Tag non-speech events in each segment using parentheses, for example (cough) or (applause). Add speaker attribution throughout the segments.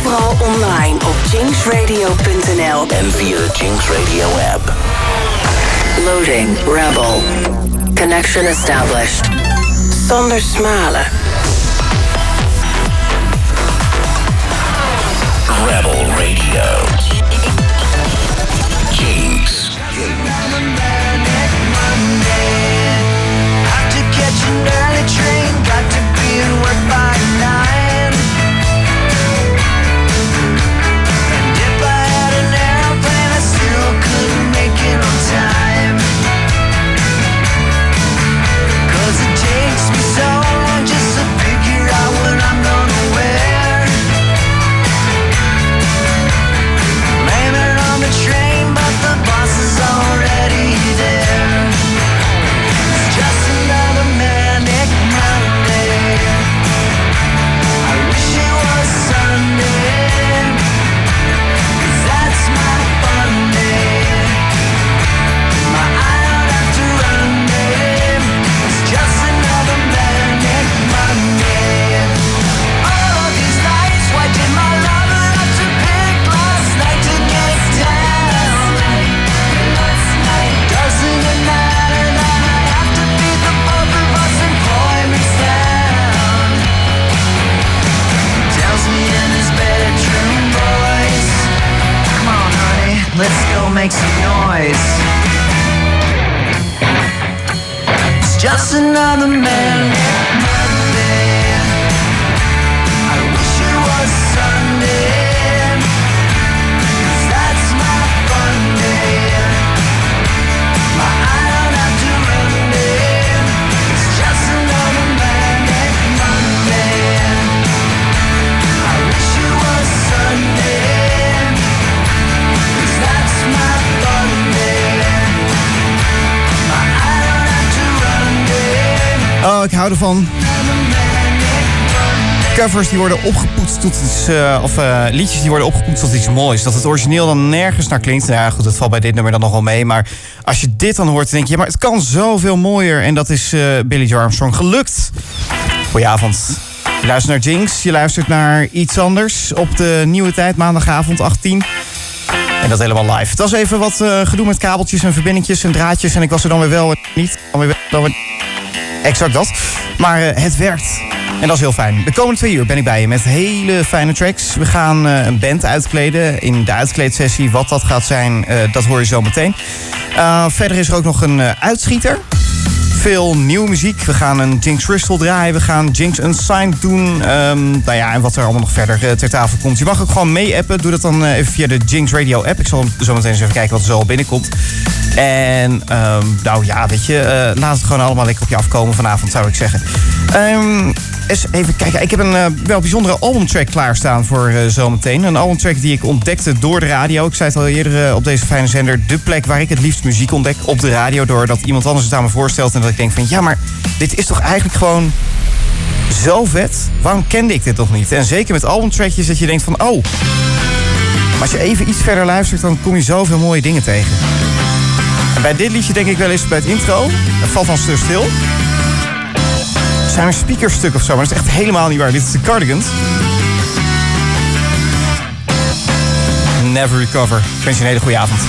Speaker 1: overal online op jinxradio.nl
Speaker 2: en via de Jinx Radio app.
Speaker 1: Loading Rebel. Connection established. Sander Smalen.
Speaker 2: Rebel Radio.
Speaker 3: Let's go make some noise. It's just another man.
Speaker 4: Oh, ik hou ervan. Covers die worden opgepoetst tot iets... eh, of eh, liedjes die worden opgepoetst tot iets moois. Dat het origineel dan nergens naar klinkt. Nou ja, goed, dat valt bij dit nummer dan nog wel mee. Maar als je dit dan hoort, dan denk je... Ja, maar het kan zoveel mooier. En dat is eh Billy Joe Armstrong gelukt. Goedenavond. Je luistert naar Jinx. Je luistert naar iets anders. Op de nieuwe tijd, maandagavond 18. En dat helemaal live. Het was even wat gedoe met kabeltjes en verbindingjes en draadjes. En ik was er dan weer wel en niet. Dan weer wel, dan weer Exact dat. Maar eh, het werkt. En dat is heel fijn. De komende twee uur ben ik bij je met hele fijne tracks. We gaan eh, een band uitkleden in de uitkleedsessie. Wat dat gaat zijn, eh, dat hoor je zo meteen. Verder is er ook nog een uitschieter. Veel nieuwe muziek. We gaan een Jinx Crystal draaien. We gaan Jinx Unsigned doen. Ehm, nou ja, en wat er allemaal nog verder ter tafel komt. Je mag ook gewoon mee-appen. Doe dat dan even via de Jinx Radio app. Ik zal zo meteen eens even kijken wat er zo al binnenkomt. En ehm, nou ja, weet je, eh, laat het gewoon allemaal lekker op je afkomen vanavond, zou ik zeggen. Ehm, eens even kijken. Ik heb een eh, wel bijzondere albumtrack klaarstaan voor eh, zometeen. Een albumtrack die ik ontdekte door de radio. Ik zei het al eerder op deze fijne zender. De plek waar ik het liefst muziek ontdek op de radio. Doordat iemand anders het aan me voorstelt. En dat ik denk van ja, maar dit is toch eigenlijk gewoon zo vet. Waarom kende ik dit nog niet? En zeker met albumtrackjes dat je denkt van oh. Als je even iets verder luistert, dan kom je zoveel mooie dingen tegen. En bij dit liedje denk ik wel eens bij het intro. Het valt dan stil stil. Er zijn een speakerstuk of zo, maar dat is echt helemaal niet waar. Dit is de Cardigans. Never Recover. Ik wens je een hele goede avond.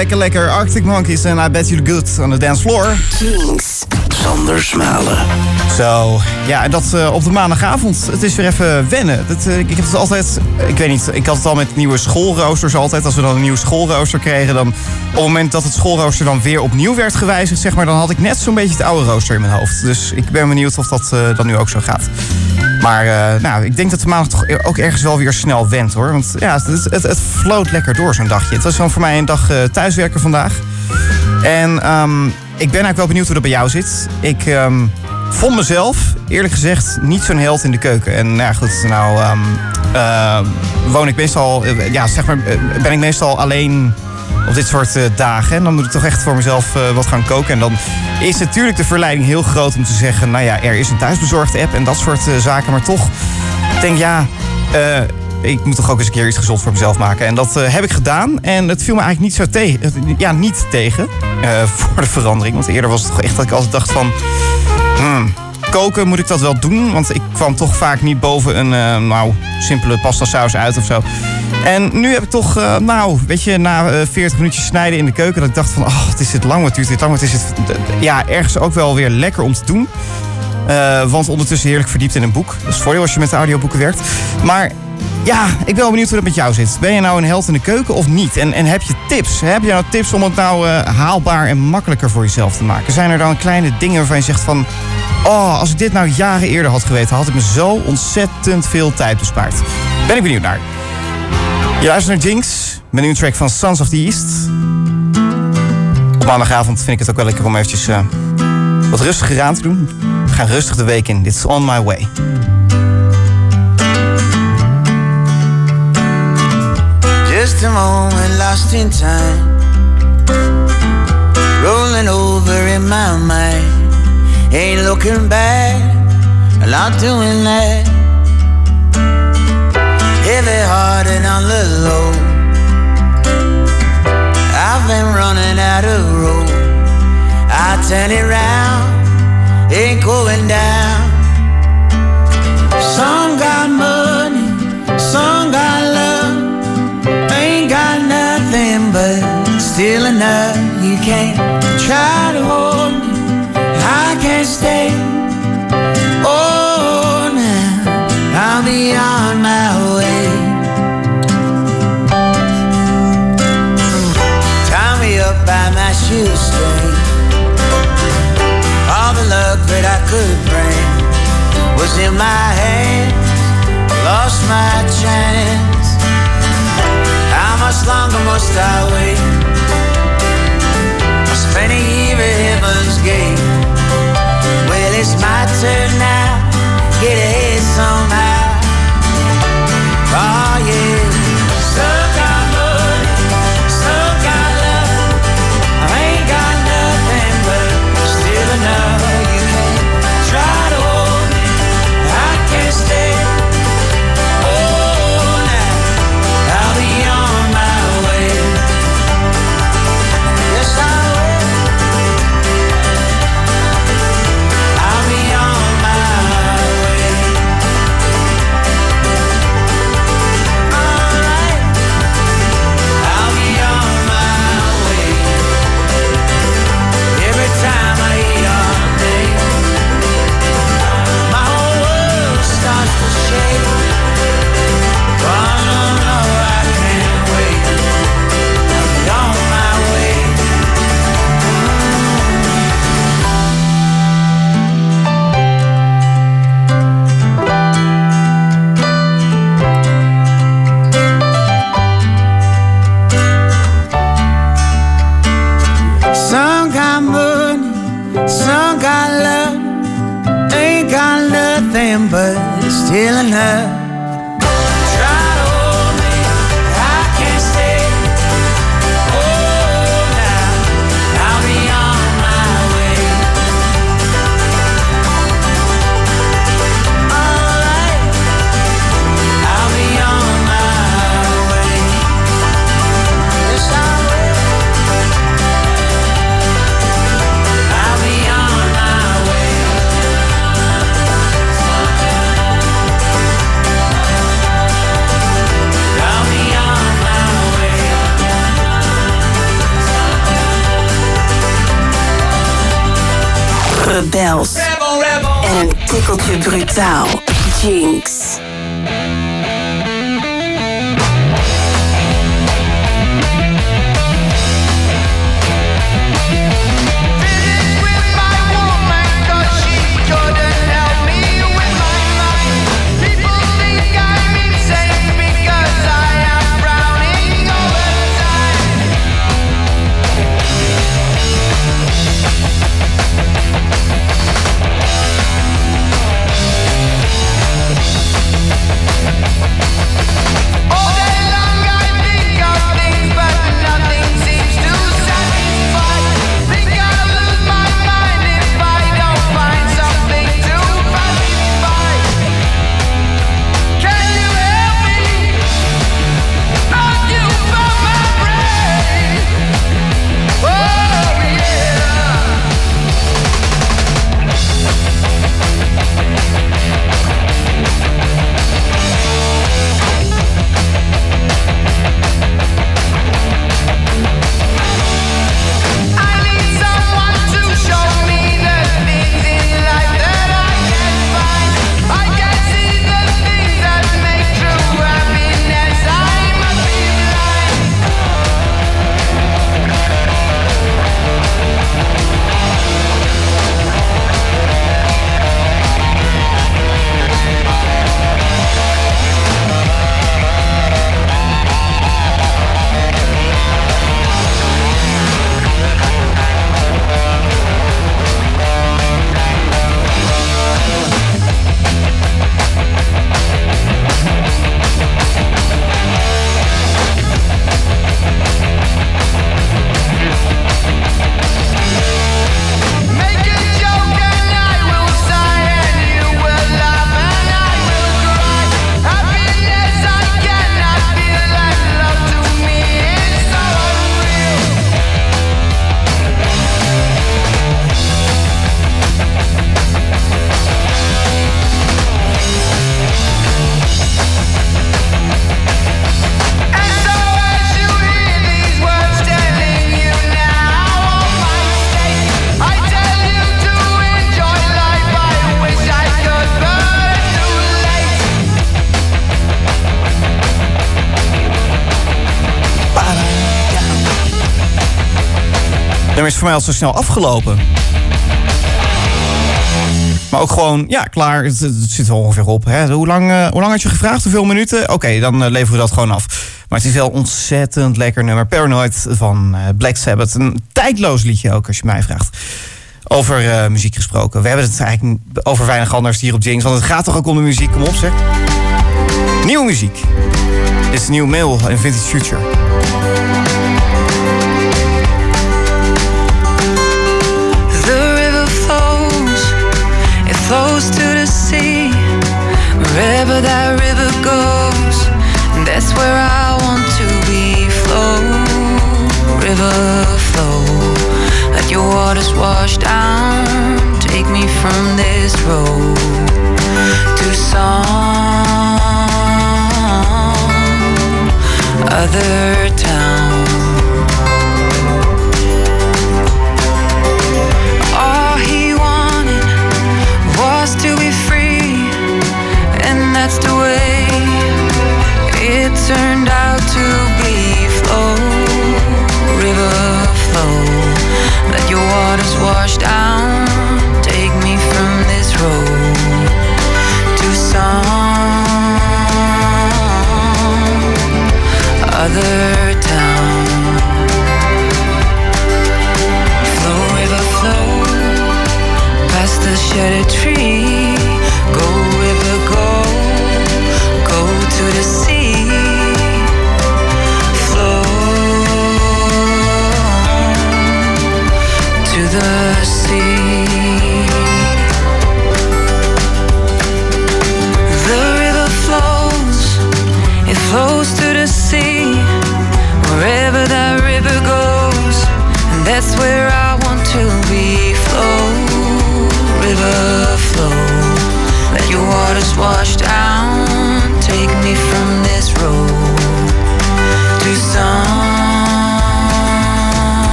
Speaker 4: Lekker, lekker. Arctic Monkeys en I Bet You The Good on the dance floor.
Speaker 1: Jinx.
Speaker 5: Sander Smalen.
Speaker 4: Zo, ja, en dat eh, op de maandagavond. Het is weer even wennen. Dat, eh, ik heb het altijd, ik weet niet, ik had het al met nieuwe schoolroosters altijd. Als we dan een nieuwe schoolrooster kregen, dan op het moment dat het schoolrooster dan weer opnieuw werd gewijzigd, zeg maar, dan had ik net zo'n beetje het oude rooster in mijn hoofd. Dus ik ben benieuwd of dat eh, dan nu ook zo gaat. Maar eh, nou, ik denk dat de maandag toch ook ergens wel weer snel went hoor. Want ja, het, het, floot lekker door zo'n dagje. Het was dan voor mij een dag eh, thuiswerken vandaag. En ehm, ik ben eigenlijk wel benieuwd hoe dat bij jou zit. Ik ehm, vond mezelf, eerlijk gezegd, niet zo'n held in de keuken. En nou ja, goed, nou ehm, eh, woon ik meestal, eh, ja, zeg maar, ben ik meestal alleen op dit soort eh, dagen. En dan moet ik toch echt voor mezelf eh, wat gaan koken. En dan is natuurlijk de verleiding heel groot om te zeggen... nou ja, er is een thuisbezorgd app en dat soort eh, zaken. Maar toch, ik denk ja... ik moet toch ook eens een keer iets gezond voor mezelf maken. En dat heb ik gedaan. En het viel me eigenlijk niet zo tegen. Ja, niet tegen. voor de verandering. Want eerder was het toch echt dat ik altijd dacht van... hmm, koken moet ik dat wel doen. Want ik kwam toch vaak niet boven een eh, nou, simpele pasta saus uit of zo. En nu heb ik toch, eh, nou, weet je, na eh, 40 minuutjes snijden in de keuken... dat ik dacht van, oh, het is dit lang, wat duurt dit lang, wat is het... Ja, ergens ook wel weer lekker om te doen. Eh, want ondertussen heerlijk verdiept in een boek. Dat is voordeel als je met de audioboeken werkt. Maar ja, ik ben wel benieuwd hoe dat met jou zit. Ben je nou een held in de keuken of niet? En, en heb je tips? Heb je nou tips om het nou eh, haalbaar en makkelijker voor jezelf te maken? Zijn er dan kleine dingen waarvan je zegt van... Oh, als ik dit nou jaren eerder had geweten... had ik me zo ontzettend veel tijd bespaard. Ben ik benieuwd naar. Je luistert naar Jinx. Met een track van Sons of the East. Op maandagavond vind ik het ook wel lekker om eventjes eh, wat rustiger aan te doen. Gaan rustig de week in. Dit On My Way.
Speaker 2: Just a moment lost in time. Rolling over in my mind. Ain't looking back. A lot doing that. Heavy hearted on the low. I've been running out of road. I turn it round ain't going down. Some got money, some got love, ain't got nothing but still enough. You can't try to hold me, I can't stay. Oh, I'll be on my way. Tie me up by my shoes. that I could bring was in my hands. Lost my chance. How much longer must I wait? I spent a year at heaven's gate. Well, it's my turn now. Get ahead somehow.
Speaker 4: hand Casal. Voor mij al zo snel afgelopen. Maar ook gewoon, ja, klaar. Het, zit er ongeveer op. Hè. Hoe, lang, eh, hoe lang had je gevraagd? Hoeveel minuten? Oké, dan eh, leveren we dat gewoon af. Maar het is wel ontzettend lekker nummer. Paranoid van eh, Black Sabbath. Een tijdloos liedje ook, als je mij vraagt. Over muziek gesproken. We hebben het eigenlijk over weinig anders hier op Jinx. Want het gaat toch ook om de muziek? Kom op, zeg. Nieuwe muziek. Is Nieuw Mail en Vintage Future.
Speaker 6: Waters wash down. Take me from this road to some other town. Other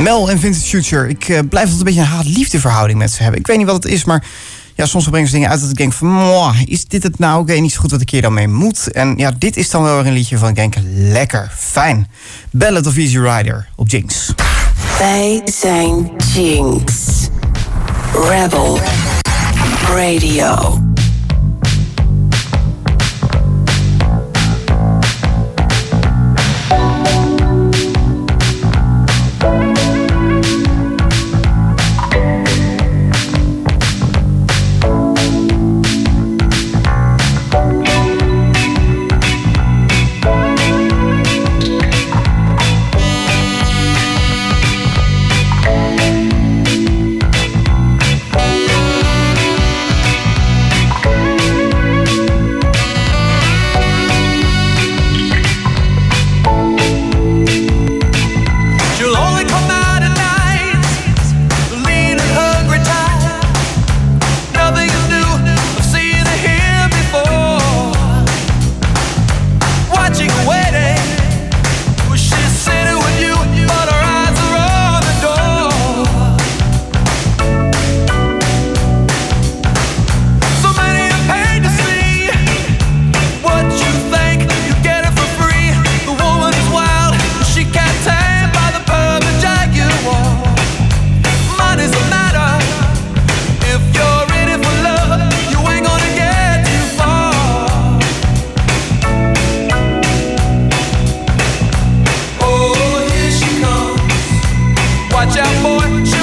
Speaker 4: Mel en Vintage Future. Ik eh, blijf altijd een beetje een haat-liefde verhouding met ze hebben. Ik weet niet wat het is, maar ja, soms brengen ze dingen uit dat ik denk van... "Mwah, is dit het nou? Ik weet niet zo goed wat ik hier dan mee moet. En ja, dit is dan wel weer een liedje van ik denk... lekker, fijn. Ballad of Easy Rider op Jinx.
Speaker 1: Wij zijn Jinx. Rebel Radio.
Speaker 4: watch out, boy.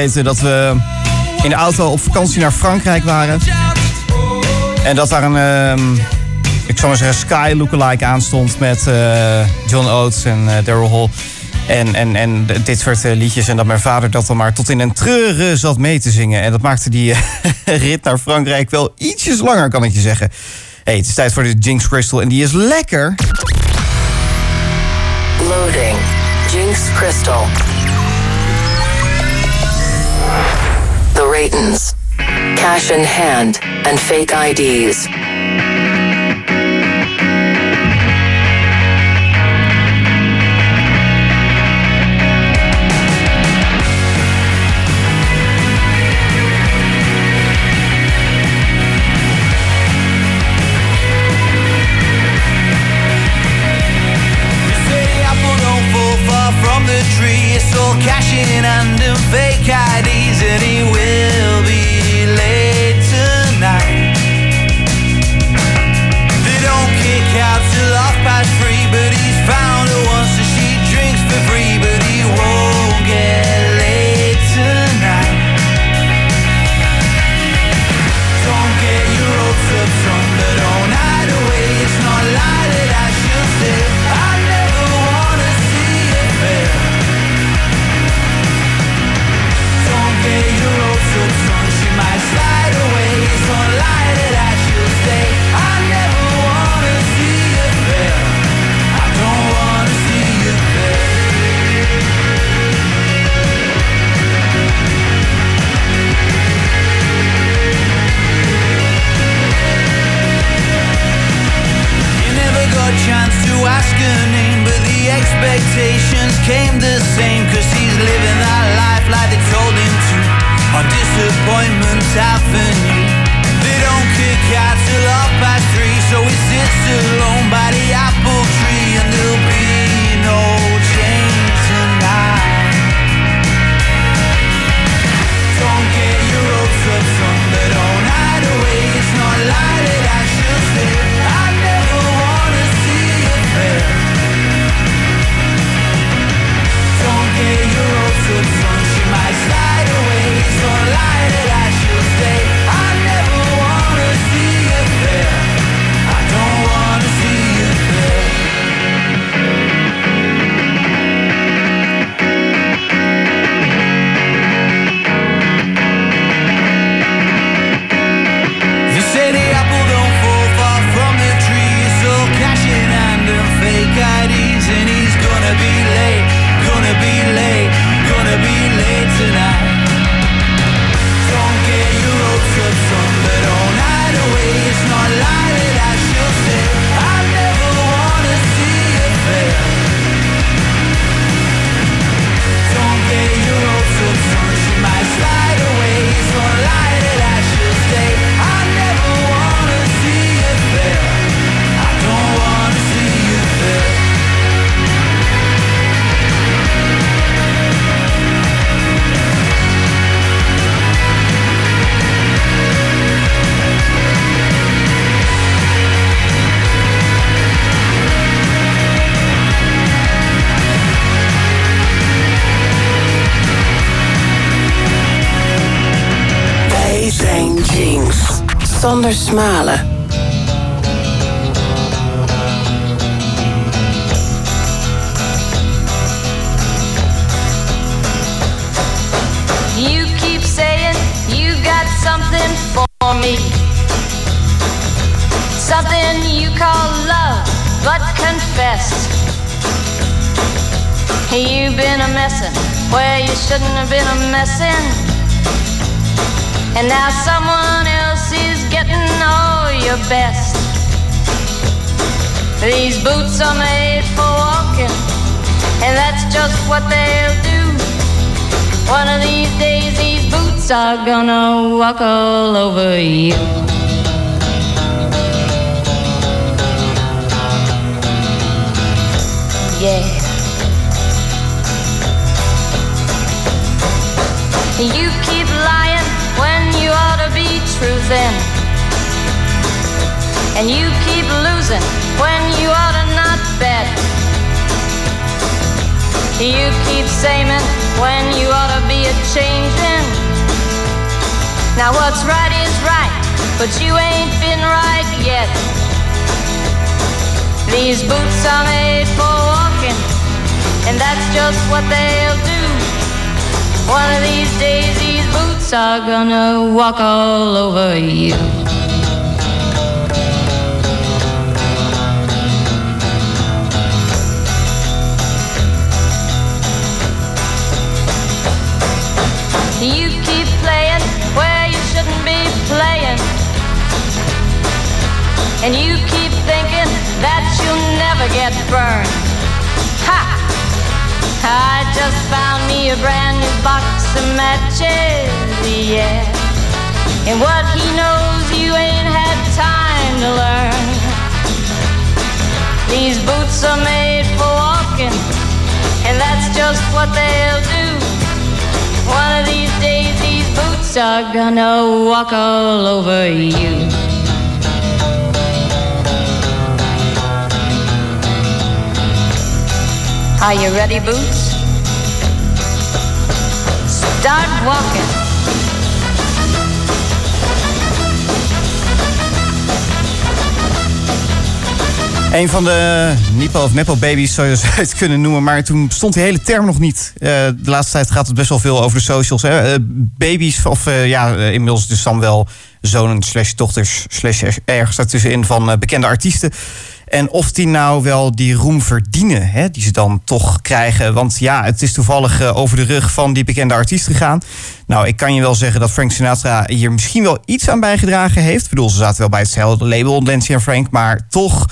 Speaker 4: dat we in de auto op vakantie naar Frankrijk waren. En dat daar een, uh, ik zou maar zeggen, Sky lookalike aan stond met eh, John Oates en eh, Daryl Hall. En, en, en dit soort eh, liedjes. En dat mijn vader dat dan maar tot in een treuren zat mee te zingen. En dat maakte die (laughs) rit naar Frankrijk wel ietsjes langer, kan ik je zeggen. hey, het is tijd voor de Jinx Crystal. En die is lekker.
Speaker 1: Loading. Jinx Crystal. Creightons. Cash in hand, and fake IDs.
Speaker 2: Cashing under fake IDs, and he will be late.
Speaker 7: ghosts are gonna walk all over you. Yeah. You keep lying when you ought to be truthing. And you keep losing when you ought to not bet. You keep saying when you ought to be a
Speaker 8: changing. Now what's right is right, but you ain't been right yet. These boots are made for walking, and that's just what they'll do. One of these days, these boots are gonna walk all over you. And you keep thinking that you'll never get burned. Ha! I just found me a brand new box of matches, yeah. And what he knows you ain't had time to learn. These boots are made for walking, and that's just what they'll do. One of these days, these boots are gonna walk all over you. Are you ready, Boots? Start walking.
Speaker 4: Een van de Nipo of Nepo babies zou je (laughs) het kunnen noemen. Maar toen stond die hele term nog niet. Eh, de laatste tijd gaat het best wel veel over de socials. Hè? Eh, baby's, of eh, ja, inmiddels dus dan wel zonen slash dochters slash er- ergens daartussenin van bekende artiesten. En of die nou wel die roem verdienen, hè, die ze dan toch krijgen. Want ja, het is toevallig eh, over de rug van die bekende artiest gegaan. Nou, ik kan je wel zeggen dat Frank Sinatra hier misschien wel iets aan bijgedragen heeft. Ik bedoel, ze zaten wel bij hetzelfde label, Nancy en Frank. Maar toch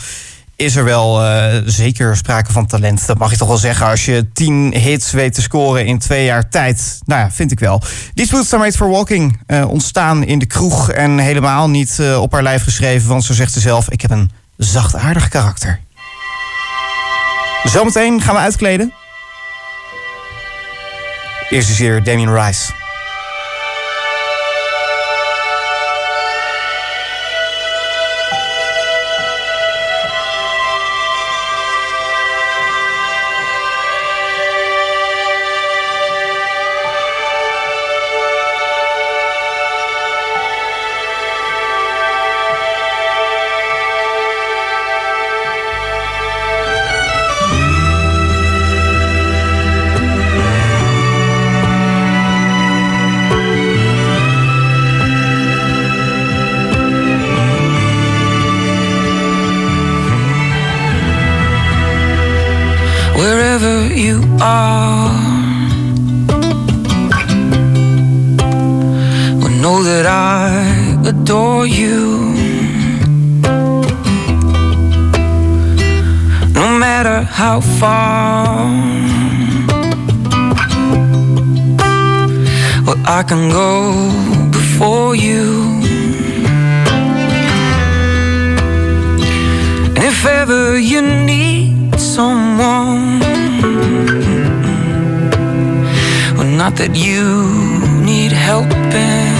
Speaker 4: is er wel eh, zeker sprake van talent. Dat mag je toch wel zeggen als je tien hits weet te scoren in twee jaar tijd. Nou ja, vind ik wel. These Boots Are for Walking eh, ontstaan in de kroeg... en helemaal niet op haar lijf geschreven. Want zo zegt ze zelf, ik heb een zachtaardig karakter. Zometeen gaan we uitkleden. Eerst is Damien Rice.
Speaker 6: Adore you. No matter how far. Well, I can go before you. And if ever you need someone, well, not that you need helping,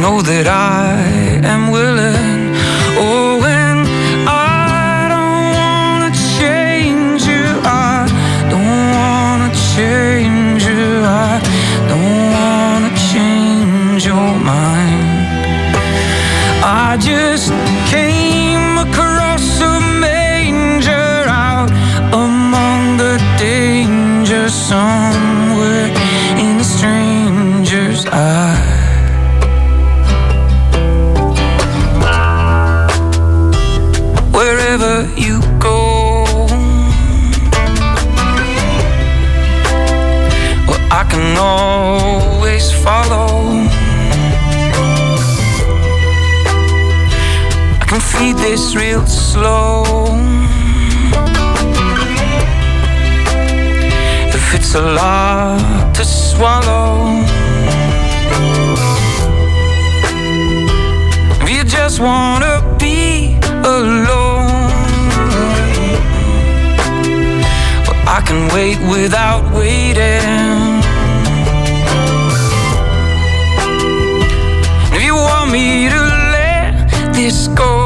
Speaker 6: know that I am willing. Oh, and I don't wanna change you. I don't wanna change you. I don't wanna change your mind. I just came across a manger out among the danger somewhere I this real slow. If it's a lot to swallow, if you just wanna be alone, well, I can wait without waiting. If you want me to let this his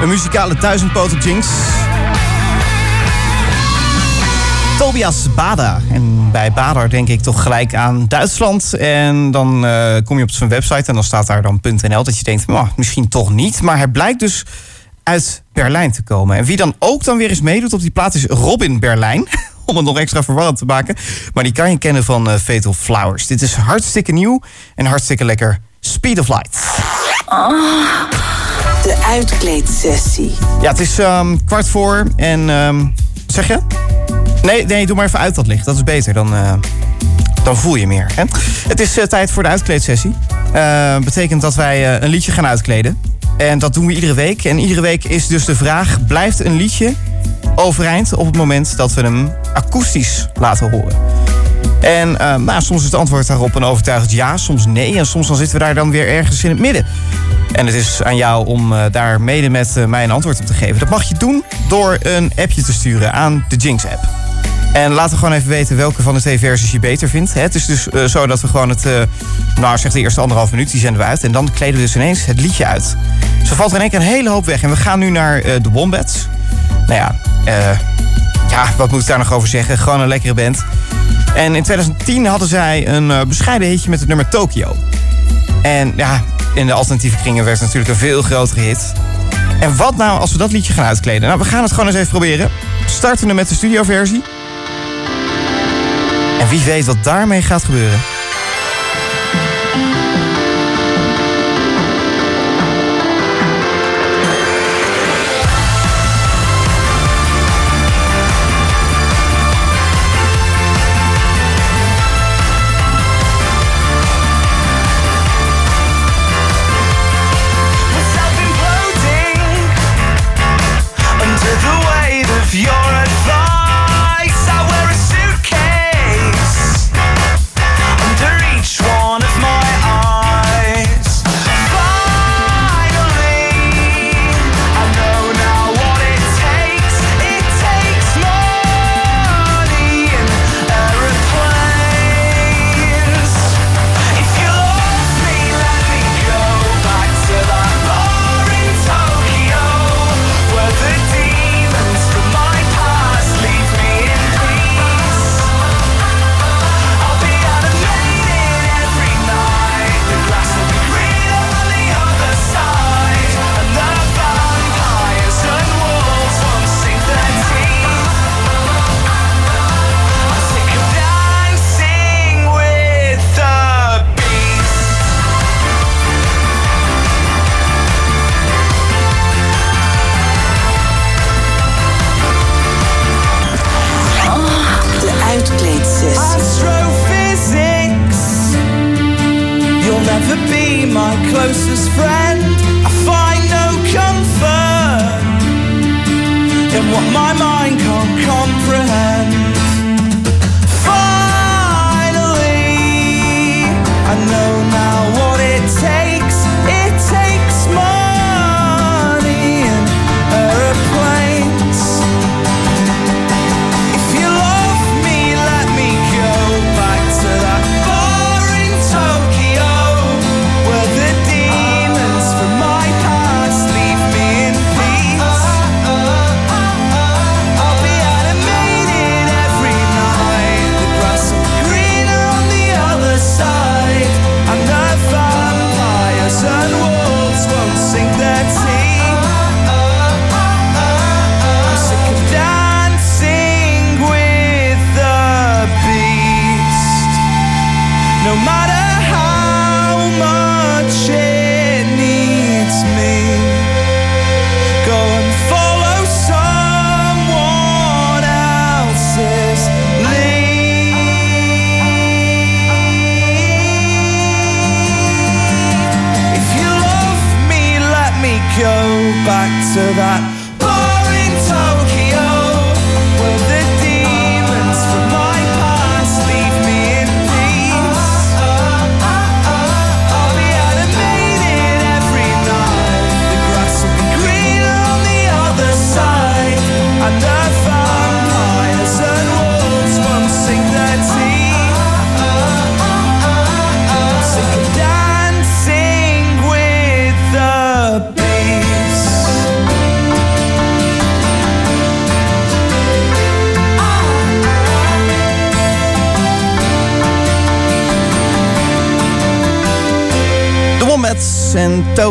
Speaker 4: Een muzikale duizendpoot op Jinx. Tobias Bada. En bij Badar denk ik toch gelijk aan Duitsland. En dan eh, kom je op zijn website en dan staat daar dan .nl. Dat je denkt, "Oh, misschien toch niet. Maar hij blijkt dus uit Berlijn te komen. En wie dan ook dan weer eens meedoet op die plaat is Robin Berlijn. (laughs) Om het nog extra verwarrend te maken. Maar die kan je kennen van eh, Fatal Flowers. Dit is hartstikke nieuw en hartstikke lekker. Speed of Light.
Speaker 1: De uitkleedsessie.
Speaker 4: Ja, het is ehm, kwart voor en... ehm, zeg je? Nee, nee, doe maar even uit dat licht. Dat is beter. Dan, eh, dan voel je meer. Hè? Het is eh, tijd voor de uitkleedsessie. Eh betekent dat wij een liedje gaan uitkleden. En dat doen we iedere week. En iedere week is dus de vraag... blijft een liedje overeind op het moment dat we hem akoestisch laten horen? En eh, nou, soms is het antwoord daarop een overtuigend ja, soms nee. En soms dan zitten we daar dan weer ergens in het midden. En het is aan jou om eh, daar mede met eh, mij een antwoord op te geven. Dat mag je doen door een appje te sturen aan de Jinx-app. En laat gewoon even weten welke van de twee versies je beter vindt. Het is dus zo dat we gewoon het, nou zeg de eerste anderhalf minuut, die zenden we uit. En dan kleden we dus ineens het liedje uit. Zo valt er in één keer een hele hoop weg. En we gaan nu naar de Wombats. Nou ja, eh, ja, wat moet ik daar nog over zeggen? Gewoon een lekkere band. En in 2010 hadden zij een eh, bescheiden hitje met het nummer Tokyo. En ja, in de alternatieve kringen werd het natuurlijk een veel grotere hit. En wat nou als we dat liedje gaan uitkleden? Nou, we gaan het gewoon eens even proberen. Starten we met de studioversie.
Speaker 2: En wie weet wat daarmee gaat gebeuren.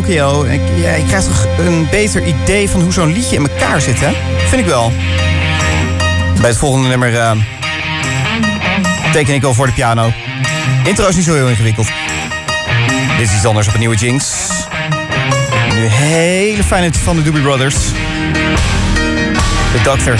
Speaker 2: Ik, ja, ik krijg toch een beter idee van hoe zo'n liedje in elkaar zit, hè? Vind ik wel. Bij het volgende nummer eh, teken ik al voor de piano. Intro is niet zo heel ingewikkeld. Dit is iets anders op een nieuwe Jinx. Nu hele fijne van de Doobie Brothers. De Doctor.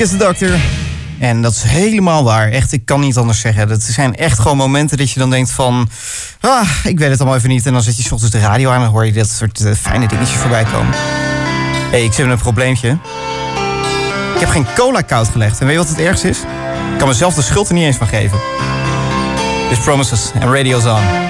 Speaker 2: Sick is the Doctor. En dat is helemaal waar. Echt, ik kan niet anders zeggen. Dat zijn echt gewoon momenten dat je dan denkt van... Ah, ik weet het allemaal even niet. En dan zet je soms de radio aan en hoor je dat soort eh, fijne dingetjes voorbij komen. Hé, hey, ik zit met een probleempje. Ik heb geen cola koud gelegd. En weet je wat het ergste is? Ik kan mezelf de schuld er niet eens van geven. This Promises en Radio's On.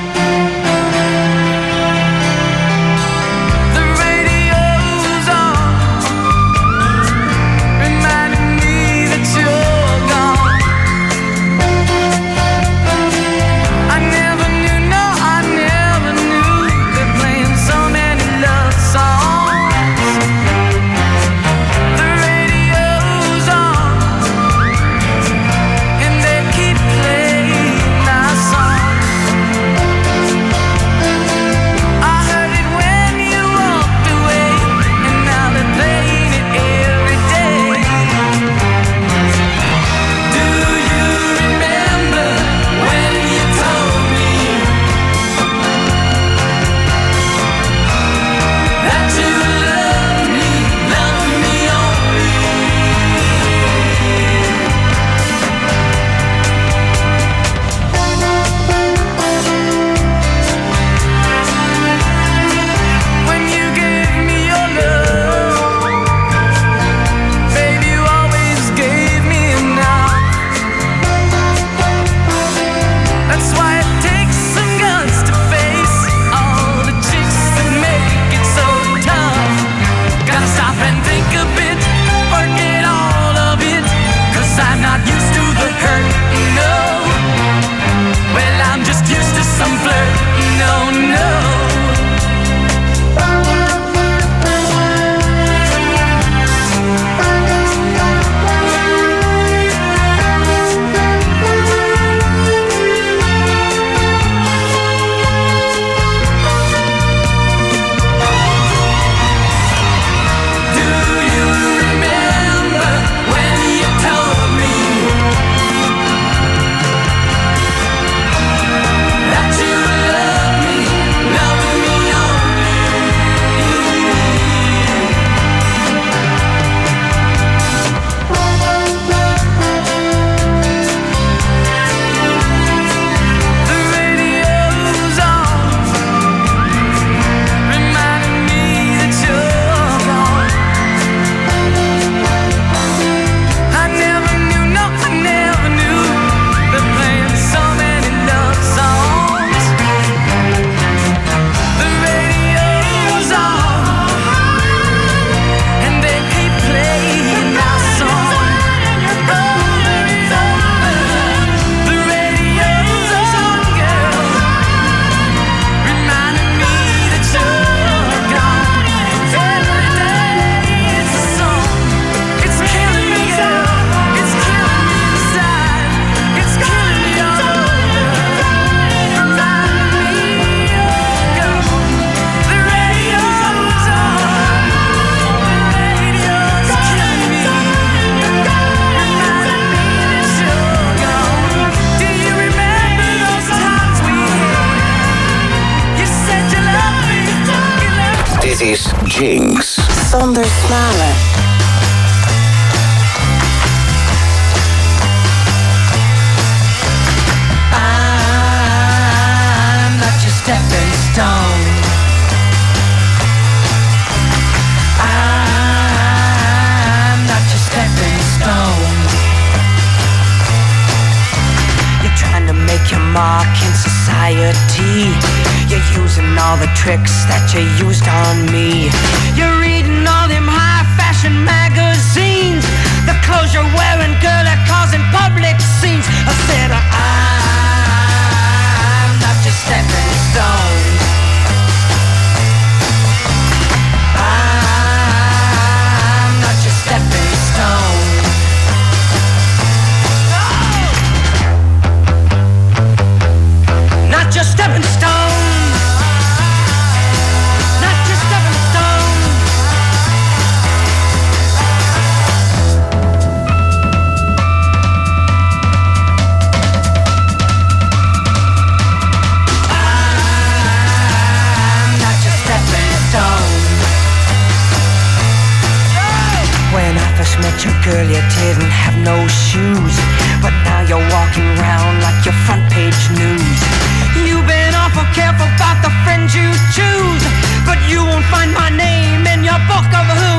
Speaker 2: Find my name in your book of who's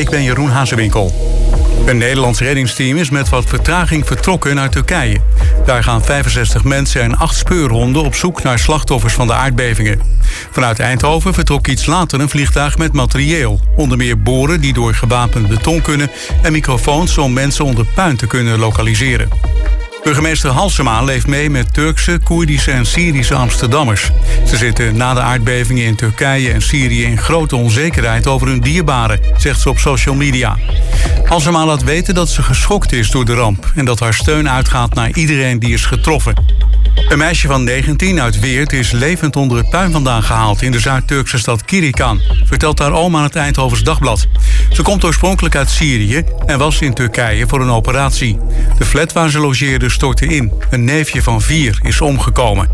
Speaker 9: ik ben Jeroen Hazewinkel. Een Nederlands reddingsteam is met wat vertraging vertrokken naar Turkije. Daar gaan 65 mensen en 8 speurhonden op zoek naar slachtoffers van de aardbevingen. Vanuit Eindhoven vertrok iets later een vliegtuig met materieel. Onder meer boren die door gewapend beton kunnen... en microfoons om mensen onder puin te kunnen lokaliseren. Burgemeester Halsema leeft mee met Turkse, Koerdische en Syrische Amsterdammers. Ze zitten na de aardbevingen in Turkije en Syrië in grote onzekerheid over hun dierbaren, zegt ze op social media. Halsema laat weten dat ze geschokt is door de ramp en dat haar steun uitgaat naar iedereen die is getroffen. Een meisje van 19 uit Weert is levend onder het puin vandaan gehaald in de Zuid-Turkse stad Kirikan, vertelt haar oom aan het Eindhovens Dagblad. Ze komt oorspronkelijk uit Syrië en was in Turkije voor een operatie. De flat waar ze logeerde stortte in. Een neefje van vier is omgekomen.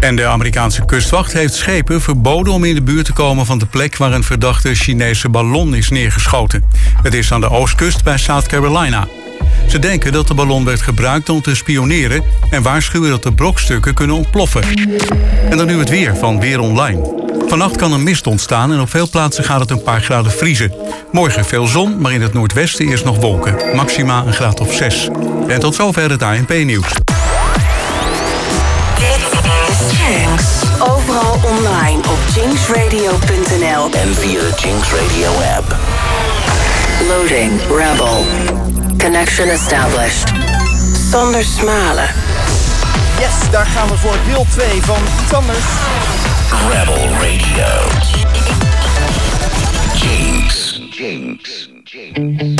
Speaker 9: En de Amerikaanse kustwacht heeft schepen verboden om in de buurt te komen van de plek waar een verdachte Chinese ballon is neergeschoten. Het is aan de oostkust bij South Carolina. Ze denken dat de ballon werd gebruikt om te spioneren en waarschuwen dat de brokstukken kunnen ontploffen. En dan nu het weer van Weer Online. Vannacht kan er mist ontstaan en op veel plaatsen gaat het een paar graden vriezen. Morgen veel zon, maar in het noordwesten eerst nog wolken. Maxima een graad of 6. En tot zover het ANP-nieuws.
Speaker 1: Dit is Jinx. Overal online op jinxradio.nl.
Speaker 5: En via de Jinx Radio app.
Speaker 1: Loading Rebel. Connection established. Sander Smalen.
Speaker 4: Yes, daar gaan we voor deel 2 van iets anders.
Speaker 5: Rebel Radio. Jinx. Jinx. Jinx.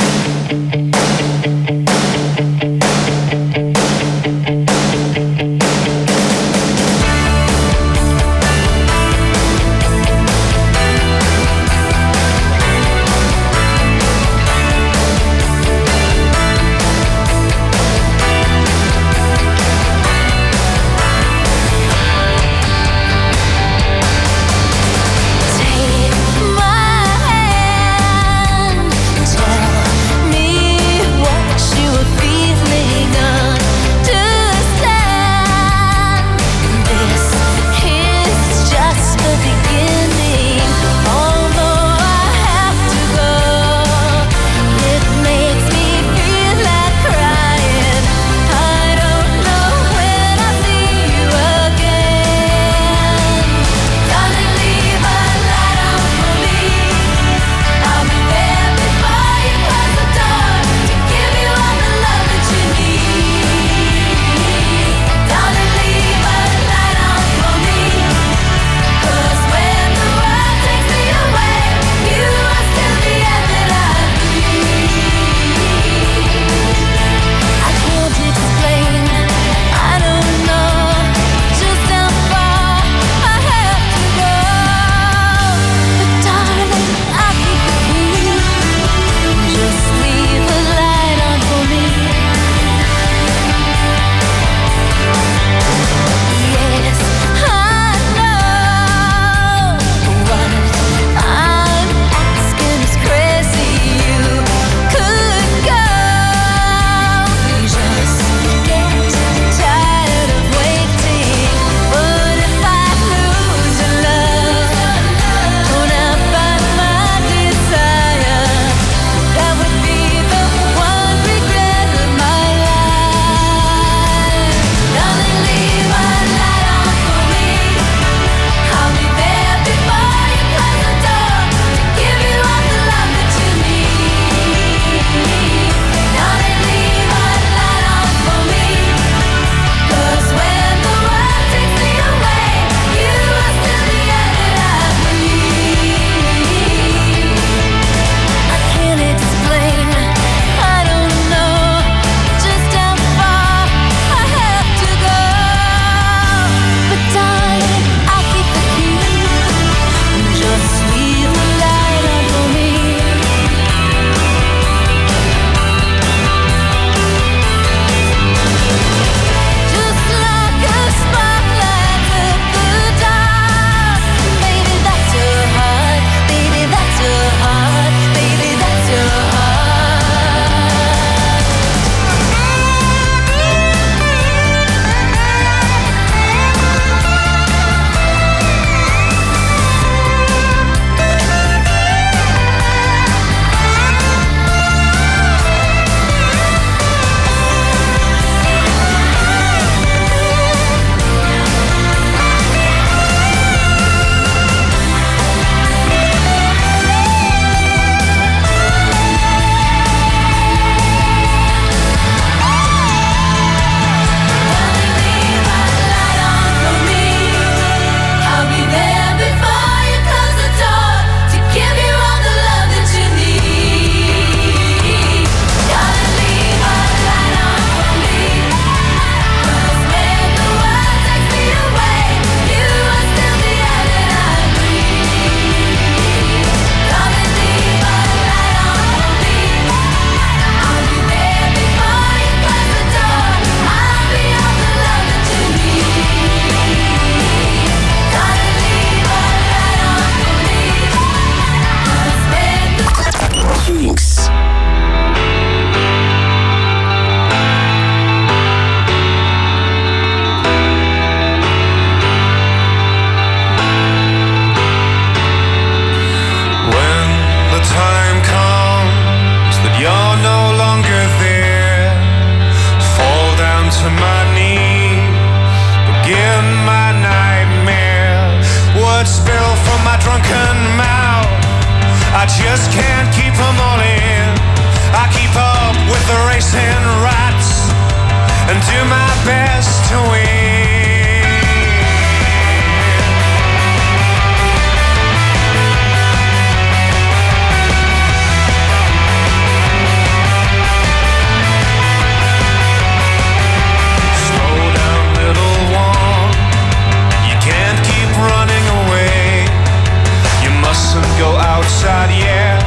Speaker 10: Words spill from my drunken mouth. I just can't keep them all in. I keep up with the racing rats and do my best to win. Outside yet.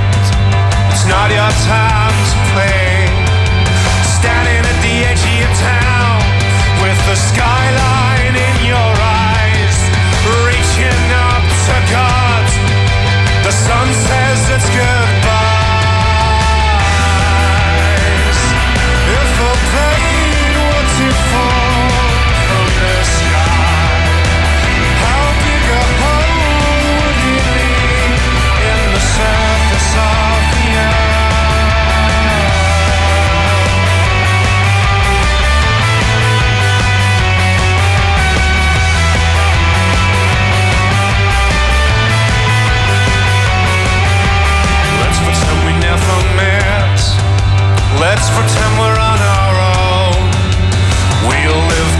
Speaker 10: It's not your time to play. Standing at the edge of your town with the skyline in your eyes, reaching up to God. The sun says it's goodbyes.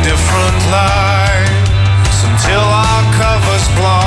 Speaker 10: Different lives until our cover's blown.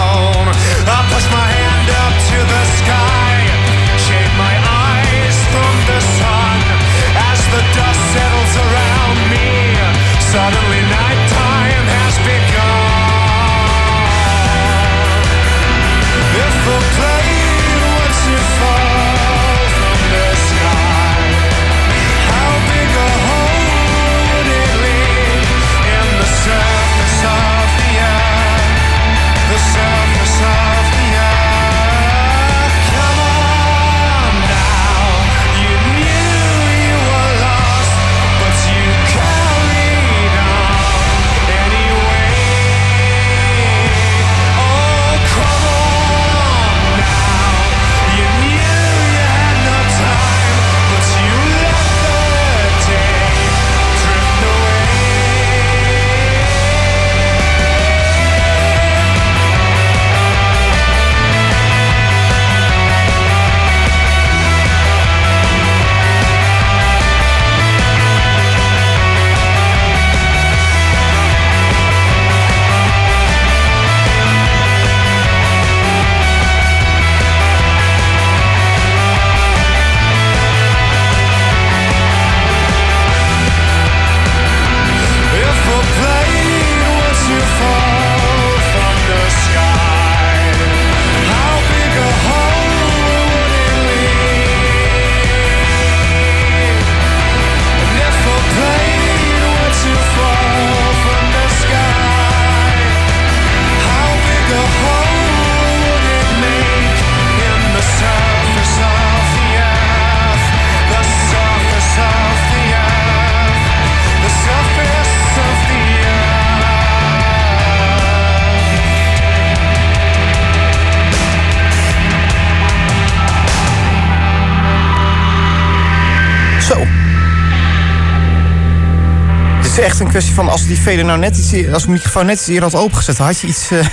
Speaker 4: Het is echt een kwestie van als die veder nou net iets, als de microfoon net iets eerder had opengezet, had je iets. eh, (laughs)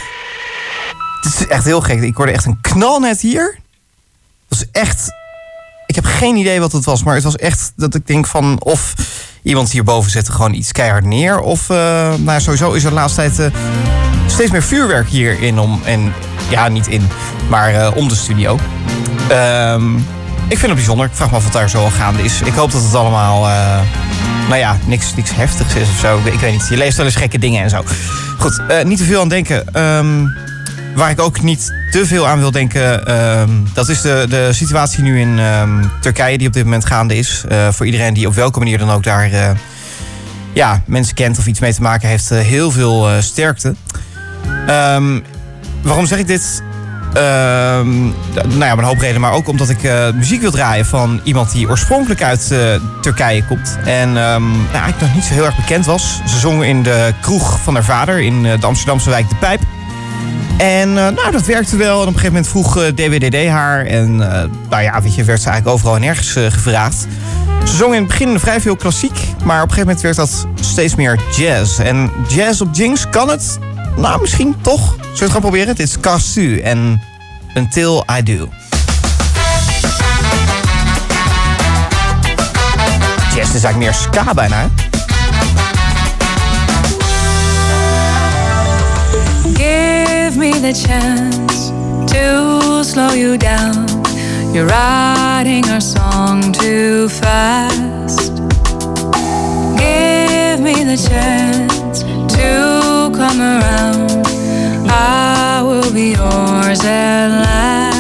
Speaker 4: Het is echt heel gek. Ik hoorde echt een knal net hier. Dat is echt. Ik heb geen idee wat het was, maar het was echt dat ik denk van of iemand hierboven zette gewoon iets keihard neer, of eh, nou sowieso is er de laatste tijd eh, steeds meer vuurwerk hierin om en ja niet in, maar eh, om de studio. Ehm, ik vind het bijzonder. Ik vraag me af wat daar zo al gaande is. Ik hoop dat het allemaal, eh, nou ja, niks, niks heftigs is of zo. Ik, weet niet. Je leest wel eens gekke dingen en zo. Goed, eh, niet te veel aan denken. Ehm, waar ik ook niet te veel aan wil denken, ehm, dat is de, de situatie nu in ehm, Turkije die op dit moment gaande is. Eh, voor iedereen die op welke manier dan ook daar ja, mensen kent of iets mee te maken heeft, heel veel sterkte. Waarom zeg ik dit? Ehm, nou ja, om een hoop redenen, maar ook omdat ik eh, muziek wil draaien van iemand die oorspronkelijk uit eh, Turkije komt. En ehm, nou, eigenlijk nog niet zo heel erg bekend was. Ze zongen in de kroeg van haar vader in eh, de Amsterdamse wijk De Pijp. En nou, dat werkte wel. En op een gegeven moment vroeg eh, DWDD haar. En nou ja, weet je, werd ze eigenlijk overal en nergens eh, gevraagd. Ze zong in het begin vrij veel klassiek. Maar op een gegeven moment werd dat steeds meer jazz. En jazz op Jinx, kan het? nou, misschien toch. Zullen we het gaan proberen? Het is Casu en Until I Do. Jazz is eigenlijk meer ska bijna.
Speaker 11: Give me the chance to slow you down. You're writing our song too fast. Give me the chance. to come around. I will be yours at last.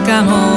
Speaker 2: かも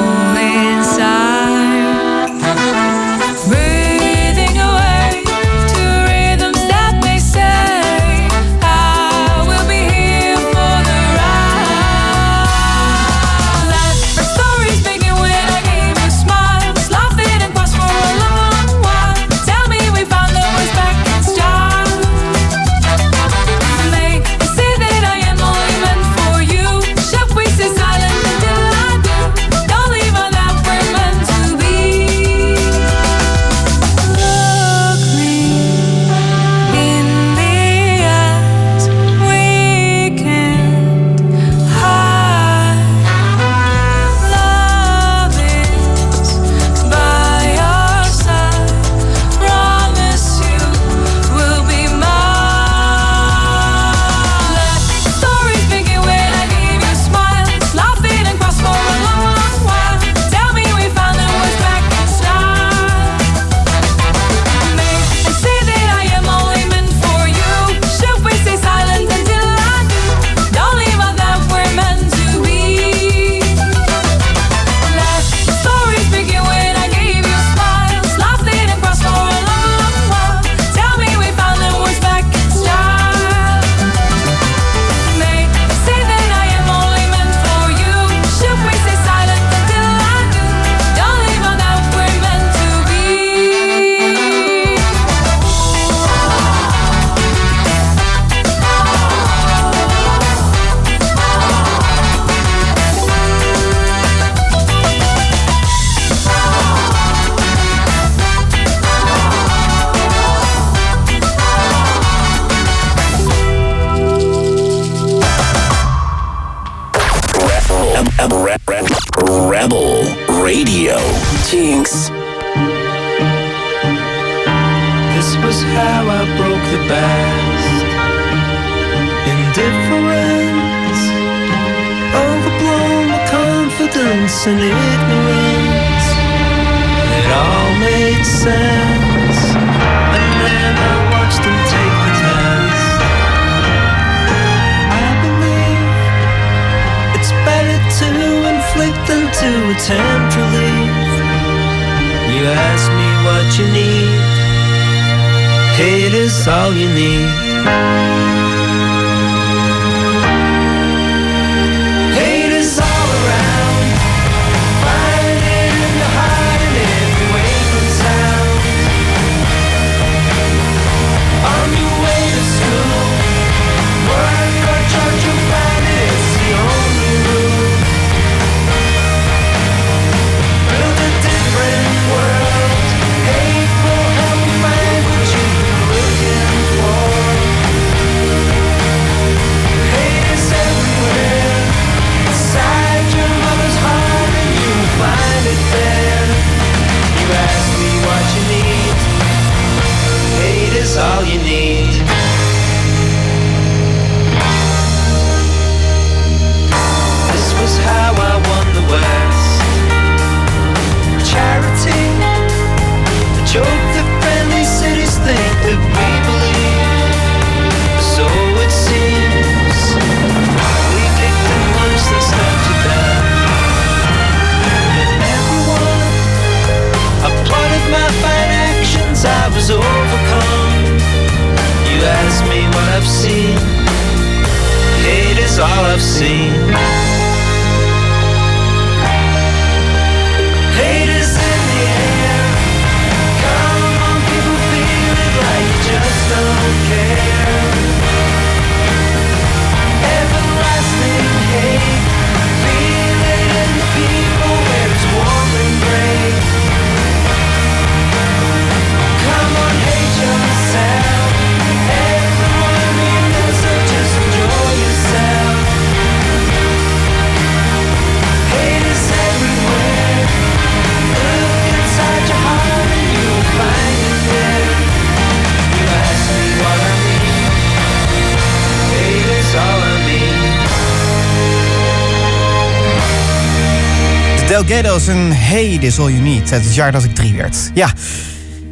Speaker 4: De Delgado's en Hey, This All You Need. Het jaar dat ik drie werd. Ja.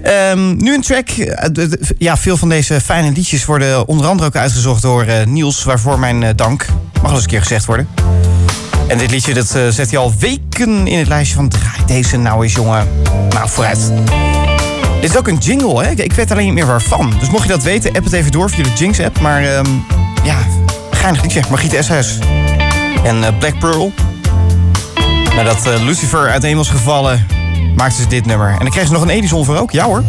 Speaker 4: Ehm, nu een track. Eh, Ja, veel van deze fijne liedjes worden onder andere ook uitgezocht door eh, Niels. Waarvoor mijn eh, dank. Mag wel eens een keer gezegd worden. En dit liedje dat, zet hij al weken in het lijstje van draai deze nou eens jongen. Nou, vooruit. Dit is ook een jingle, hè? Ik- weet alleen niet meer waarvan. Dus mocht je dat weten, app het even door via de Jinx app. Maar ehm, ja, geinig liedje. Margriet Eshuis. En Black Pearl. Nadat eh, Lucifer uiteen was gevallen, maakte ze dit nummer. En dan kreeg ze nog een Edison voor ook. Ja hoor.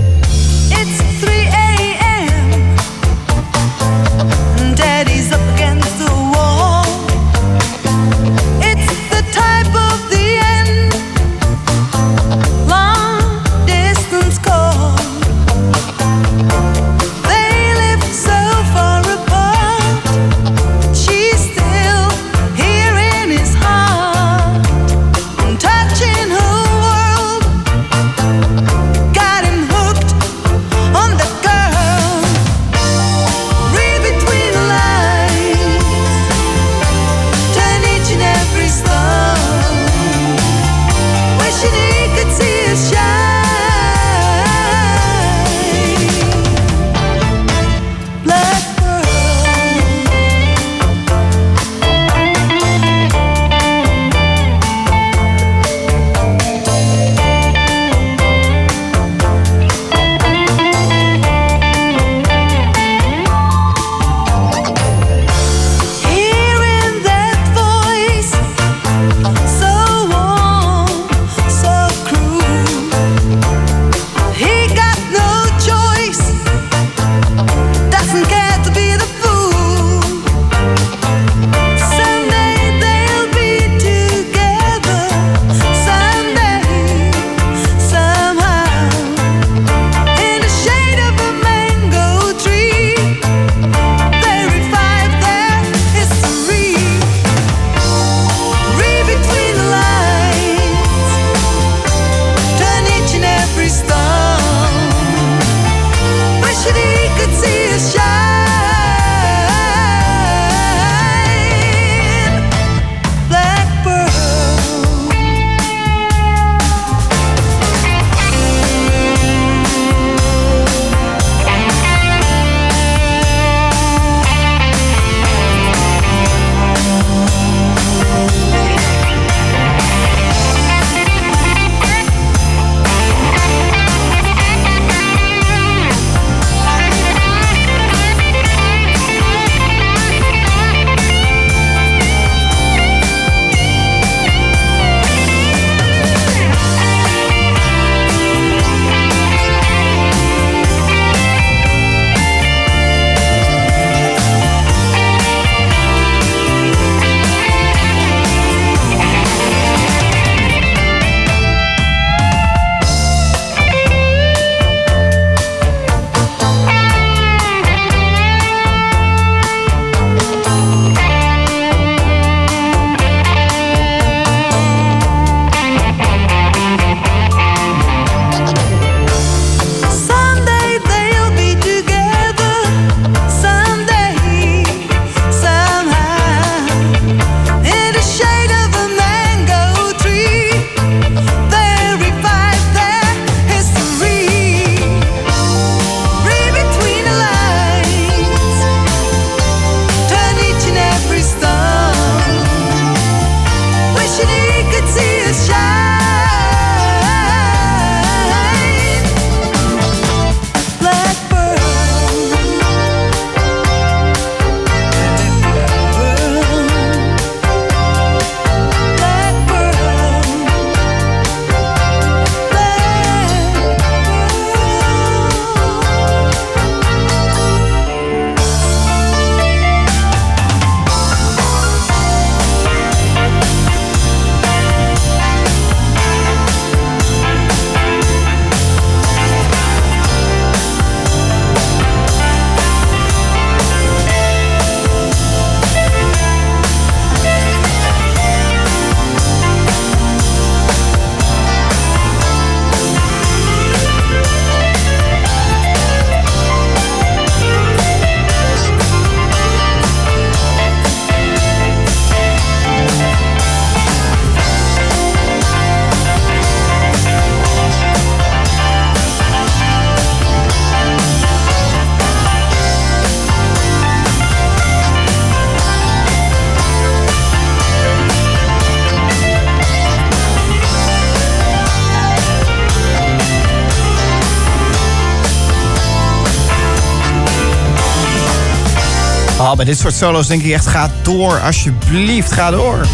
Speaker 2: Oh, bij dit soort solo's denk ik echt, ga door, alsjeblieft, ga door.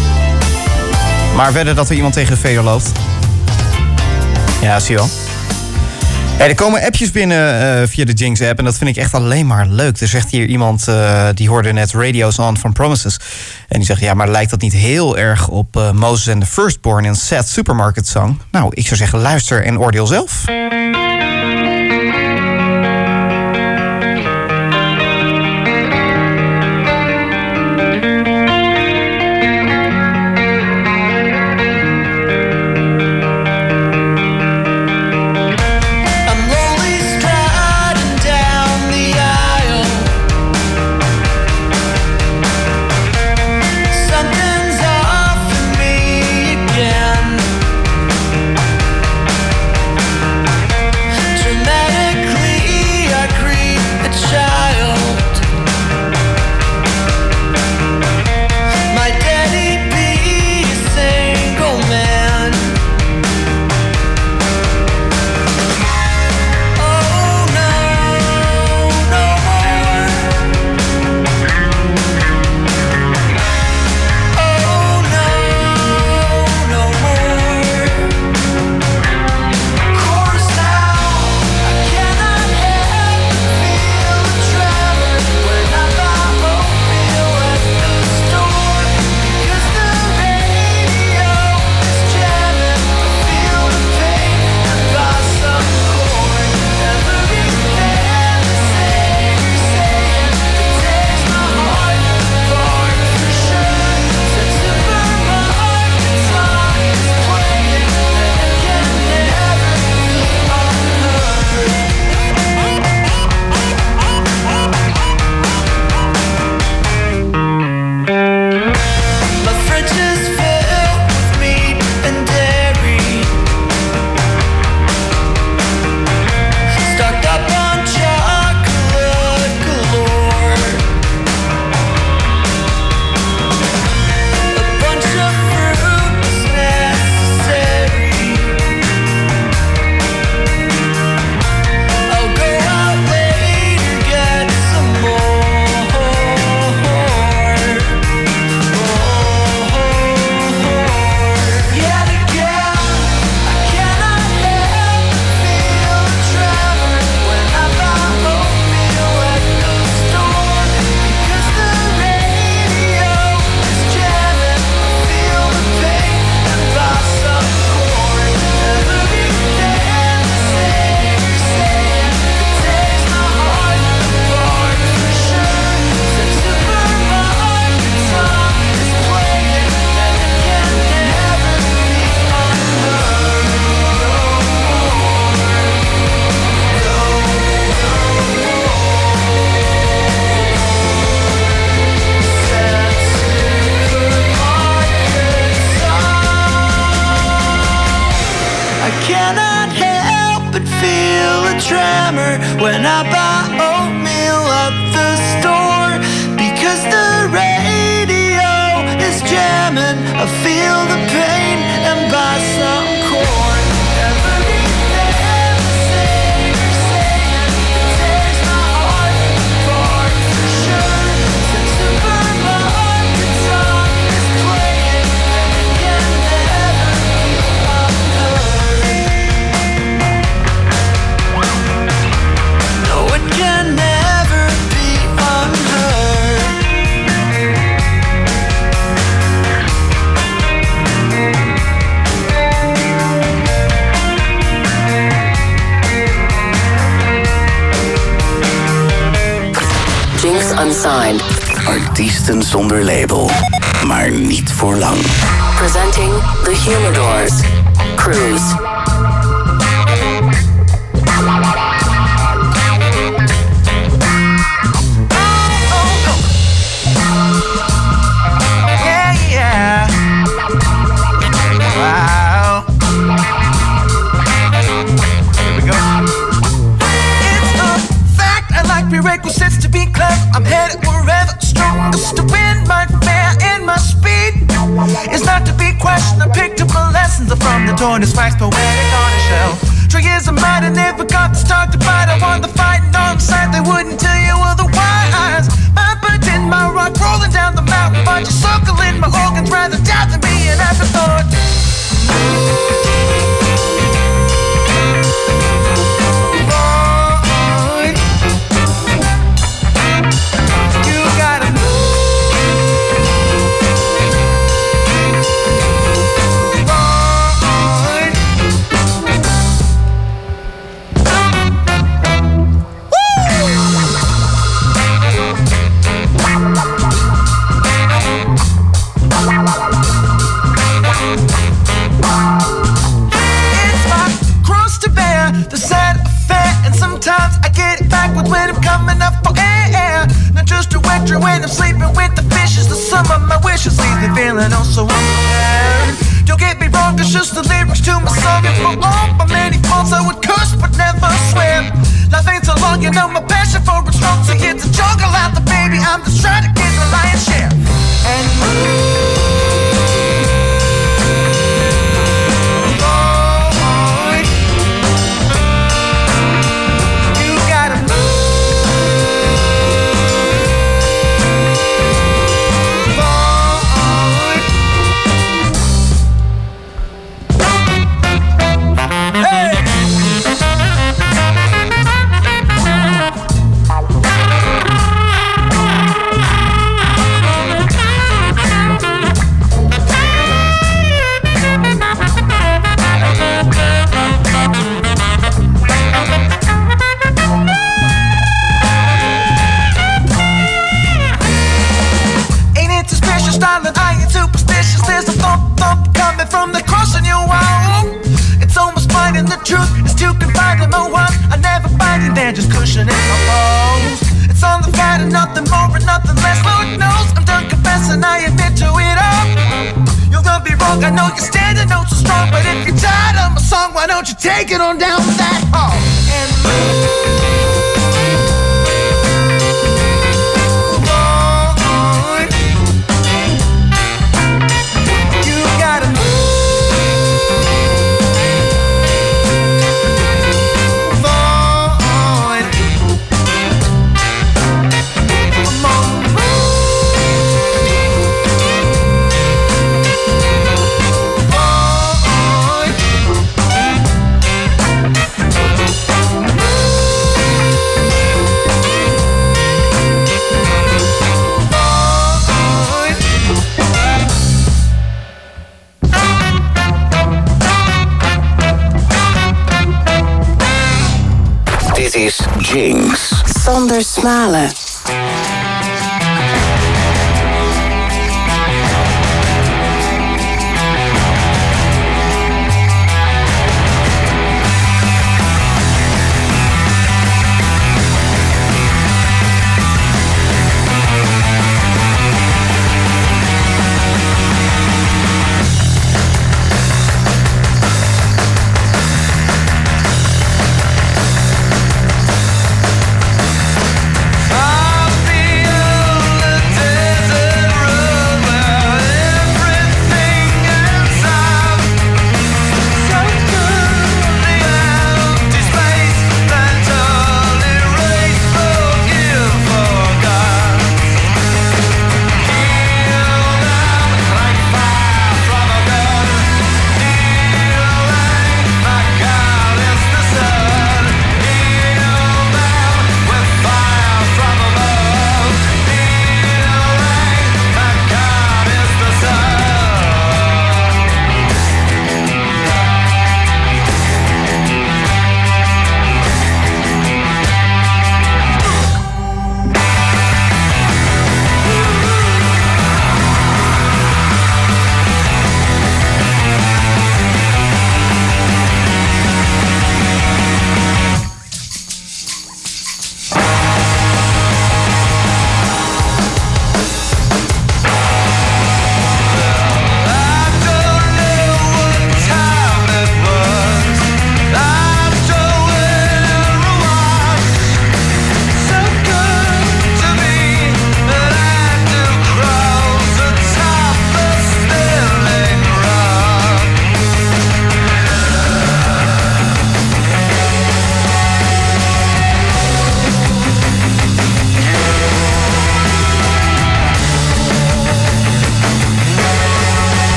Speaker 2: Maar verder dat er iemand tegen de veder loopt. Ja, zie je wel. Er komen appjes binnen eh, via de Jinx-app en dat vind ik echt alleen maar leuk. Er zegt hier iemand, eh, die hoorde net Radio's On van Promises. En die zegt, ja, maar lijkt dat niet heel erg op uh, Moses and the Firstborn in Set Supermarket Song? Nou, ik zou zeggen, luister en oordeel zelf.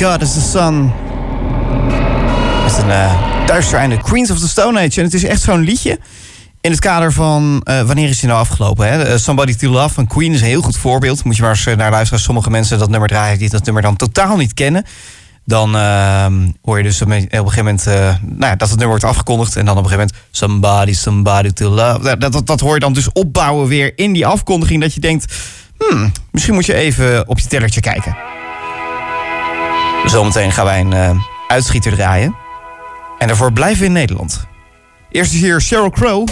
Speaker 7: God is the Sun. Met een uh, duister einde. Queens of the Stone Age. En het is echt zo'n liedje. In het kader van, eh, wanneer is hij nou afgelopen? Hè? Eh, Somebody to Love van Queen is een heel goed voorbeeld. Moet je maar eens eh, naar luisteren. Sommige mensen dat nummer draaien die dat nummer dan totaal niet kennen. Dan ehm, hoor je dus op een gegeven moment eh, nou ja, dat het nummer wordt afgekondigd. En dan op een gegeven moment Somebody, Somebody to Love. Dat, dat, dat hoor je dan dus opbouwen weer in die afkondiging. Dat je denkt, hmm, misschien moet je even op je tellertje kijken. Zometeen gaan wij een eh, uitschieter draaien. En daarvoor blijven we in Nederland. Eerst is hier Sheryl Crow.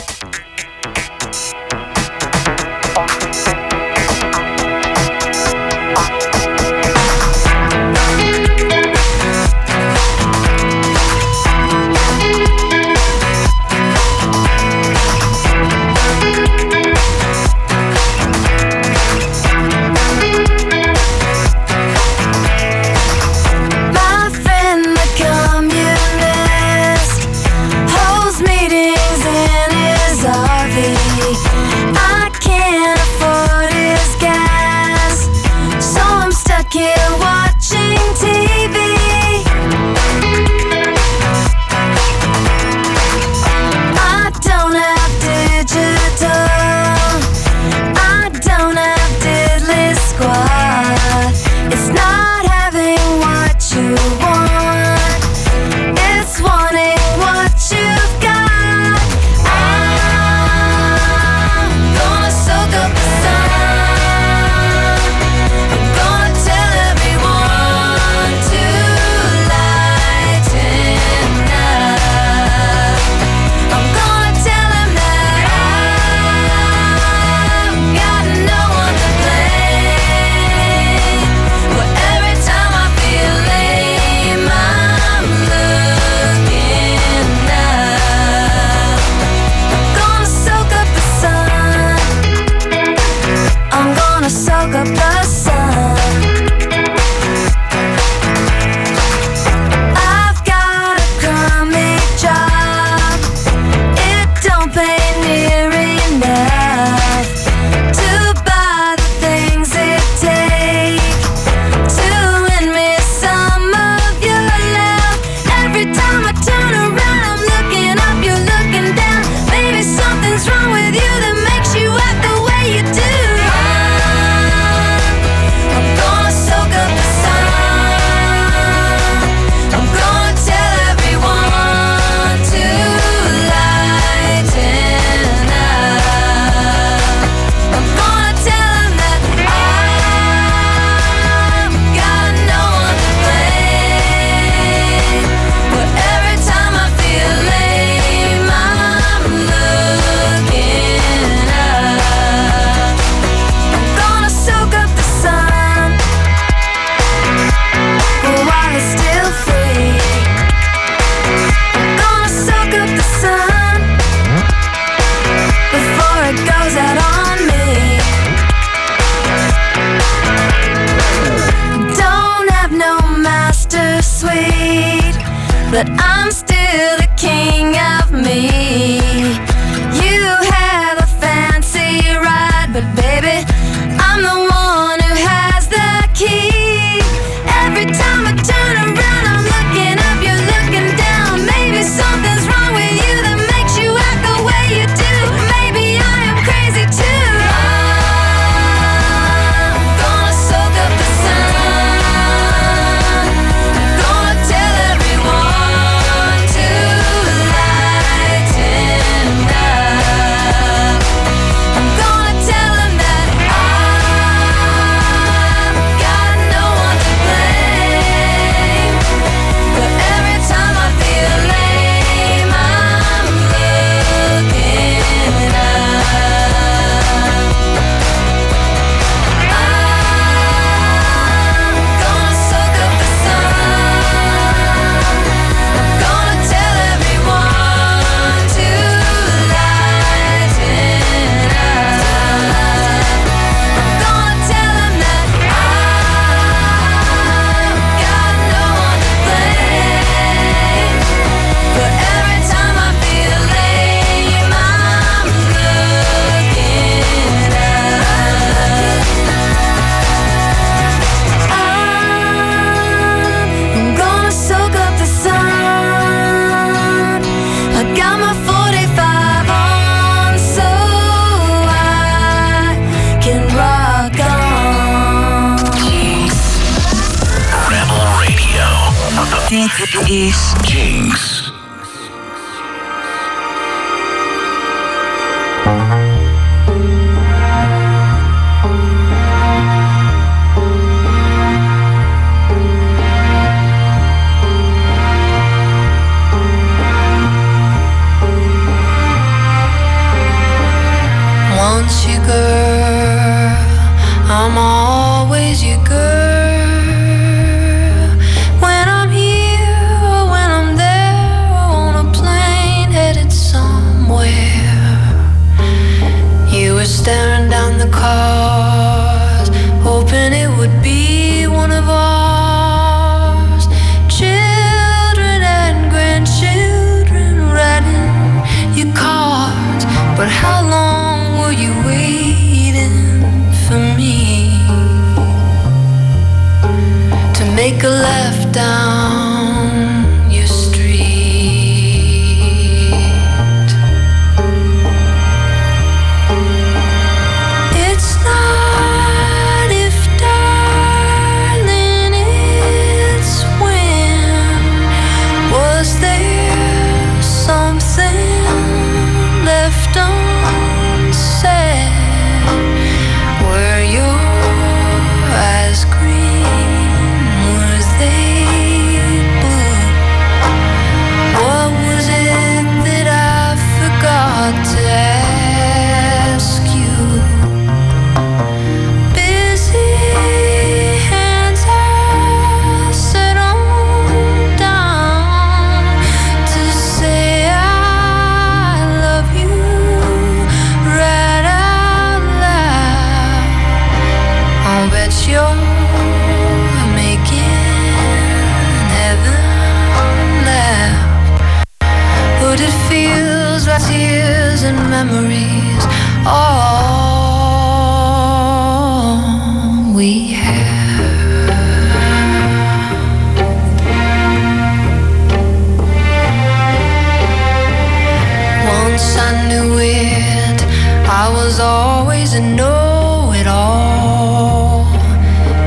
Speaker 12: I
Speaker 7: was always a know it all.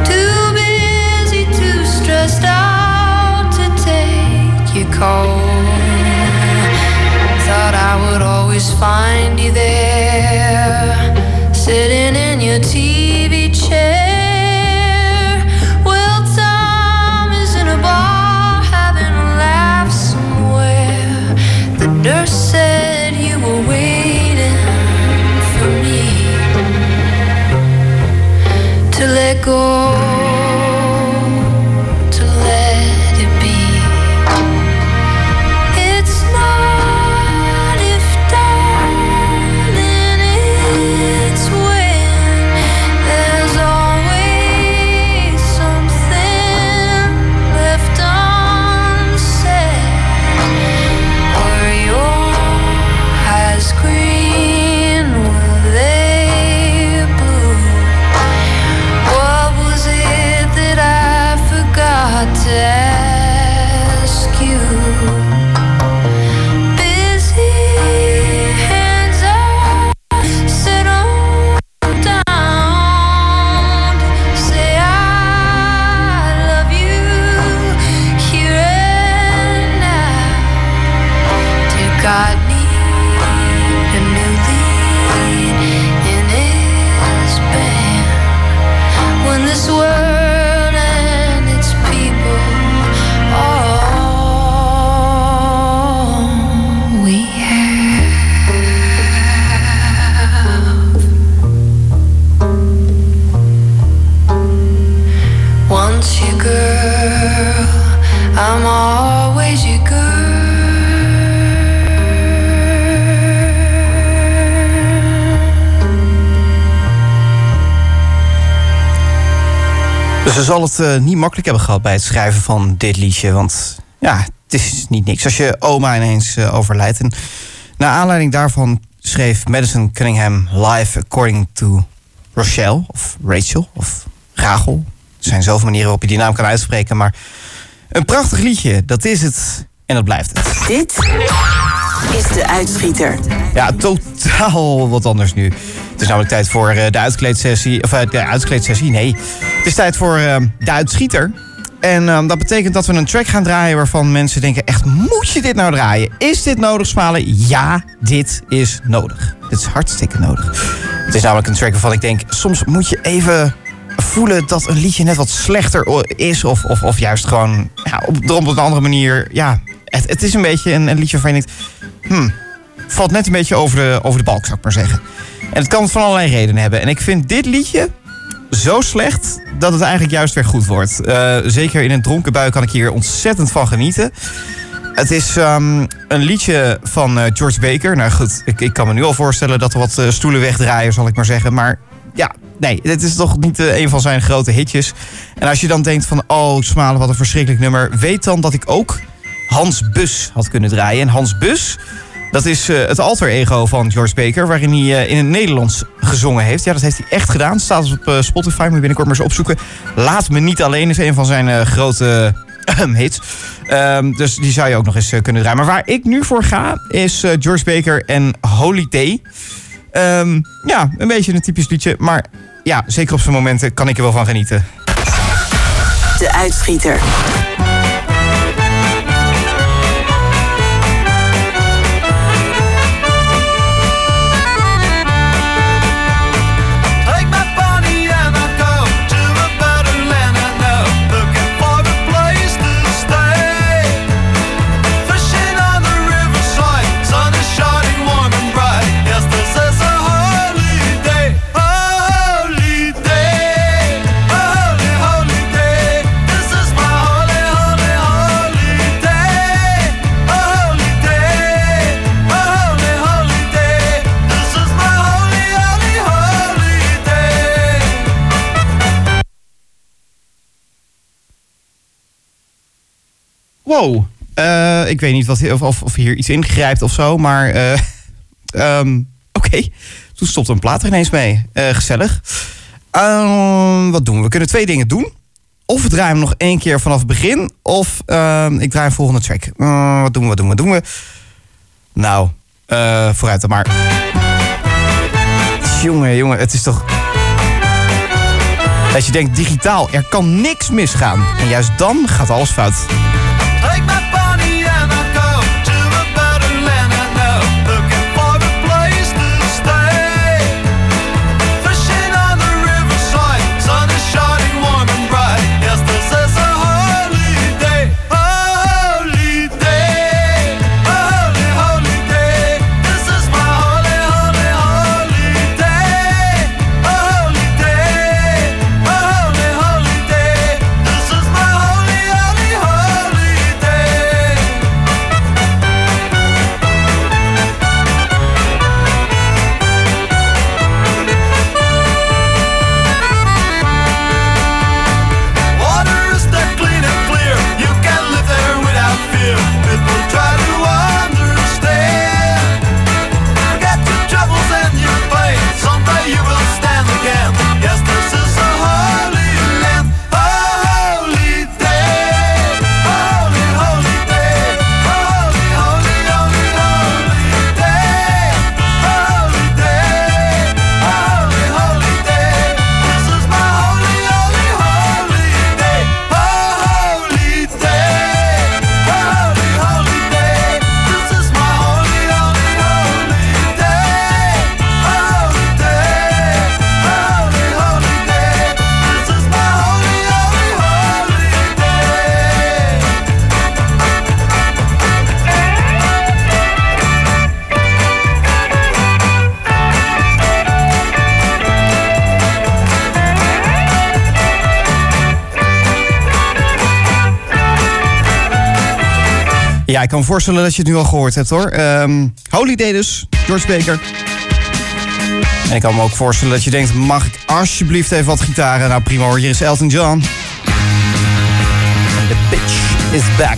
Speaker 7: Too busy, too stressed out to take your call. Thought I would always find you there, sitting in your tea. go.
Speaker 4: ze zal het eh, niet makkelijk hebben gehad bij het schrijven van dit liedje. Want ja, het is niet niks als je oma ineens eh, overlijdt. En naar aanleiding daarvan schreef Madison Cunningham live according to Rochelle of Rachel of Rachel. Er zijn zoveel manieren waarop je die naam kan uitspreken. Maar een prachtig liedje, dat is het. En dat blijft het.
Speaker 1: Dit is de uitschieter.
Speaker 4: Ja, totaal wat anders nu. Het is namelijk tijd voor eh, de uitkleedsessie. Of eh, de uitkleedsessie, nee. Het is tijd voor eh, de uitschieter. En ehm, dat betekent dat we een track gaan draaien waarvan mensen denken: echt, moet je dit nou draaien? Is dit nodig, Smalen? Ja, dit is nodig. Dit is hartstikke nodig. Het is namelijk een track waarvan ik denk: soms moet je even voelen dat een liedje net wat slechter is. Of, of, of juist gewoon ja, op, op een andere manier. Ja, het, het is een beetje een, liedje waarvan je denkt: hmm, valt net een beetje over de, over de balk, zou ik maar zeggen. En het kan van allerlei redenen hebben. En ik vind dit liedje zo slecht dat het eigenlijk juist weer goed wordt. Eh, zeker in een dronken bui kan ik hier ontzettend van genieten. Het is ehm, een liedje van eh, George Baker. Nou goed, ik, ik kan me nu al voorstellen dat er wat eh, stoelen wegdraaien, zal ik maar zeggen. Maar ja, nee, dit is toch niet een van zijn grote hitjes. En als je dan denkt van, oh, Smalen, wat een verschrikkelijk nummer. Weet dan dat ik ook Hans Bus had kunnen draaien. En Hans Bus, dat is eh, het alter ego van George Baker... waarin hij eh, in het Nederlands gezongen heeft. Ja, dat heeft hij echt gedaan. Staat op eh, Spotify, moet je binnenkort maar eens opzoeken. Laat me niet alleen is een van zijn grote (clears throat) hits. Ehm, dus die zou je ook nog eens kunnen draaien. Maar waar ik nu voor ga, is George Baker en Holiday. Ehm, ja, een beetje een typisch liedje. Maar ja, zeker op zijn momenten kan ik er wel van genieten.
Speaker 10: De uitschieter.
Speaker 4: Wow. Eh, ik weet niet wat, of, of, of hier iets ingrijpt of zo, maar eh, (laughs) ehm, oké. Toen stopte een plaat er ineens mee. Eh, gezellig. Ehm, wat doen we? We kunnen twee dingen doen. Of we draaien hem nog één keer vanaf het begin, of ehm, ik draai een volgende track. Wat doen we? Wat doen we? Wat doen we? Nou, vooruit dan maar. Jongen, jongen, het is toch... Dat je denkt, digitaal, er kan niks misgaan. En juist dan gaat alles fout. Ja, ik kan me voorstellen dat je het nu al gehoord hebt hoor. Ehm, Holiday dus, George Baker. En ik kan me ook voorstellen dat je denkt, mag ik alsjeblieft even wat gitaren? Nou prima hoor, hier is Elton John. The pitch is back.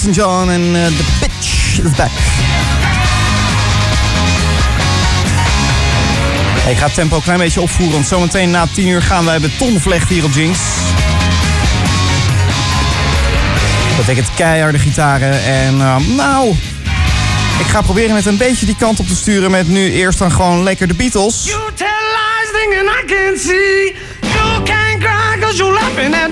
Speaker 4: Elton John en eh, The Bitch is back. Ik ga het tempo een klein beetje opvoeren, want zometeen na 10 uur gaan wij betonvlechten hier op Jinx. Dat betekent keiharde gitaren en eh, nou, ik ga proberen met een beetje die kant op te sturen met nu eerst dan gewoon lekker de Beatles.
Speaker 3: You tell lies I can't see. You can't cry cause you're laughing at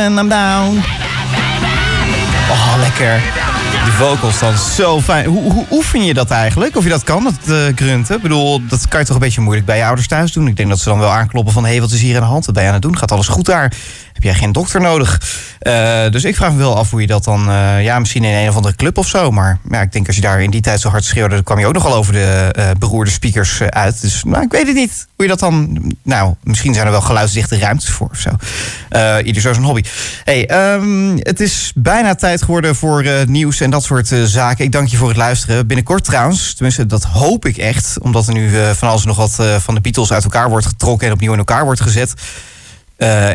Speaker 4: En I'm down. Oh, lekker. Die vocals dan zo fijn. Hoe, hoe oefen je dat eigenlijk? Of je dat kan, dat eh, grunten? Ik bedoel, dat kan je toch een beetje moeilijk bij je ouders thuis doen. Ik denk dat ze dan wel aankloppen van... hé, hey, wat is hier aan de hand? Wat ben je aan het doen? Gaat alles goed daar? Heb jij geen dokter nodig? Eh, dus ik vraag me wel af hoe je dat dan... eh, ja, misschien in een of andere club of zo. Maar ja, ik denk als je daar in die tijd zo hard schreeuwde... dan kwam je ook nogal over de eh, beroerde speakers uit. Dus nou, ik weet het niet. Hoe je dat dan... Nou, misschien zijn er wel geluidsdichte ruimtes voor of zo. Ieder zo zijn hobby. Hey, ehm, het is bijna tijd geworden voor nieuws en dat soort zaken. Ik dank je voor het luisteren. Binnenkort trouwens, tenminste dat hoop ik echt... omdat er nu van alles nog wat van de Beatles uit elkaar wordt getrokken... en opnieuw in elkaar wordt gezet.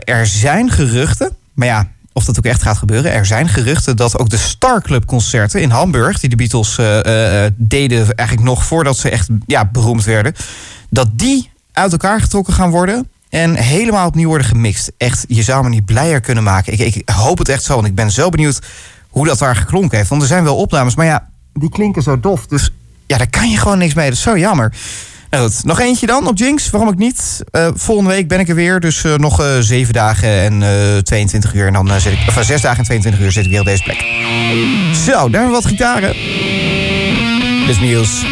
Speaker 4: Er zijn geruchten, maar ja, of dat ook echt gaat gebeuren. Er zijn geruchten dat ook de Star Club concerten in Hamburg, die de Beatles eh, eh, eh, deden eigenlijk nog voordat ze echt ja, beroemd werden, dat die uit elkaar getrokken gaan worden en helemaal opnieuw worden gemixt. Echt, je zou me niet blijer kunnen maken. Ik, ik hoop het echt zo, want ik ben zo benieuwd hoe dat daar geklonken heeft. Want er zijn wel opnames, maar ja, die klinken zo dof. Dus ja, daar kan je gewoon niks mee. Dat is zo jammer. Nog eentje dan op Jinx. Waarom ook niet? Eh, volgende week ben ik er weer. Dus eh, nog eh, zeven dagen en eh 22 uur. En dan eh, zit ik. Of eh, zes dagen en 22 uur zit ik weer op deze plek. Zo, daar hebben we wat gitaren. Dit is Muse.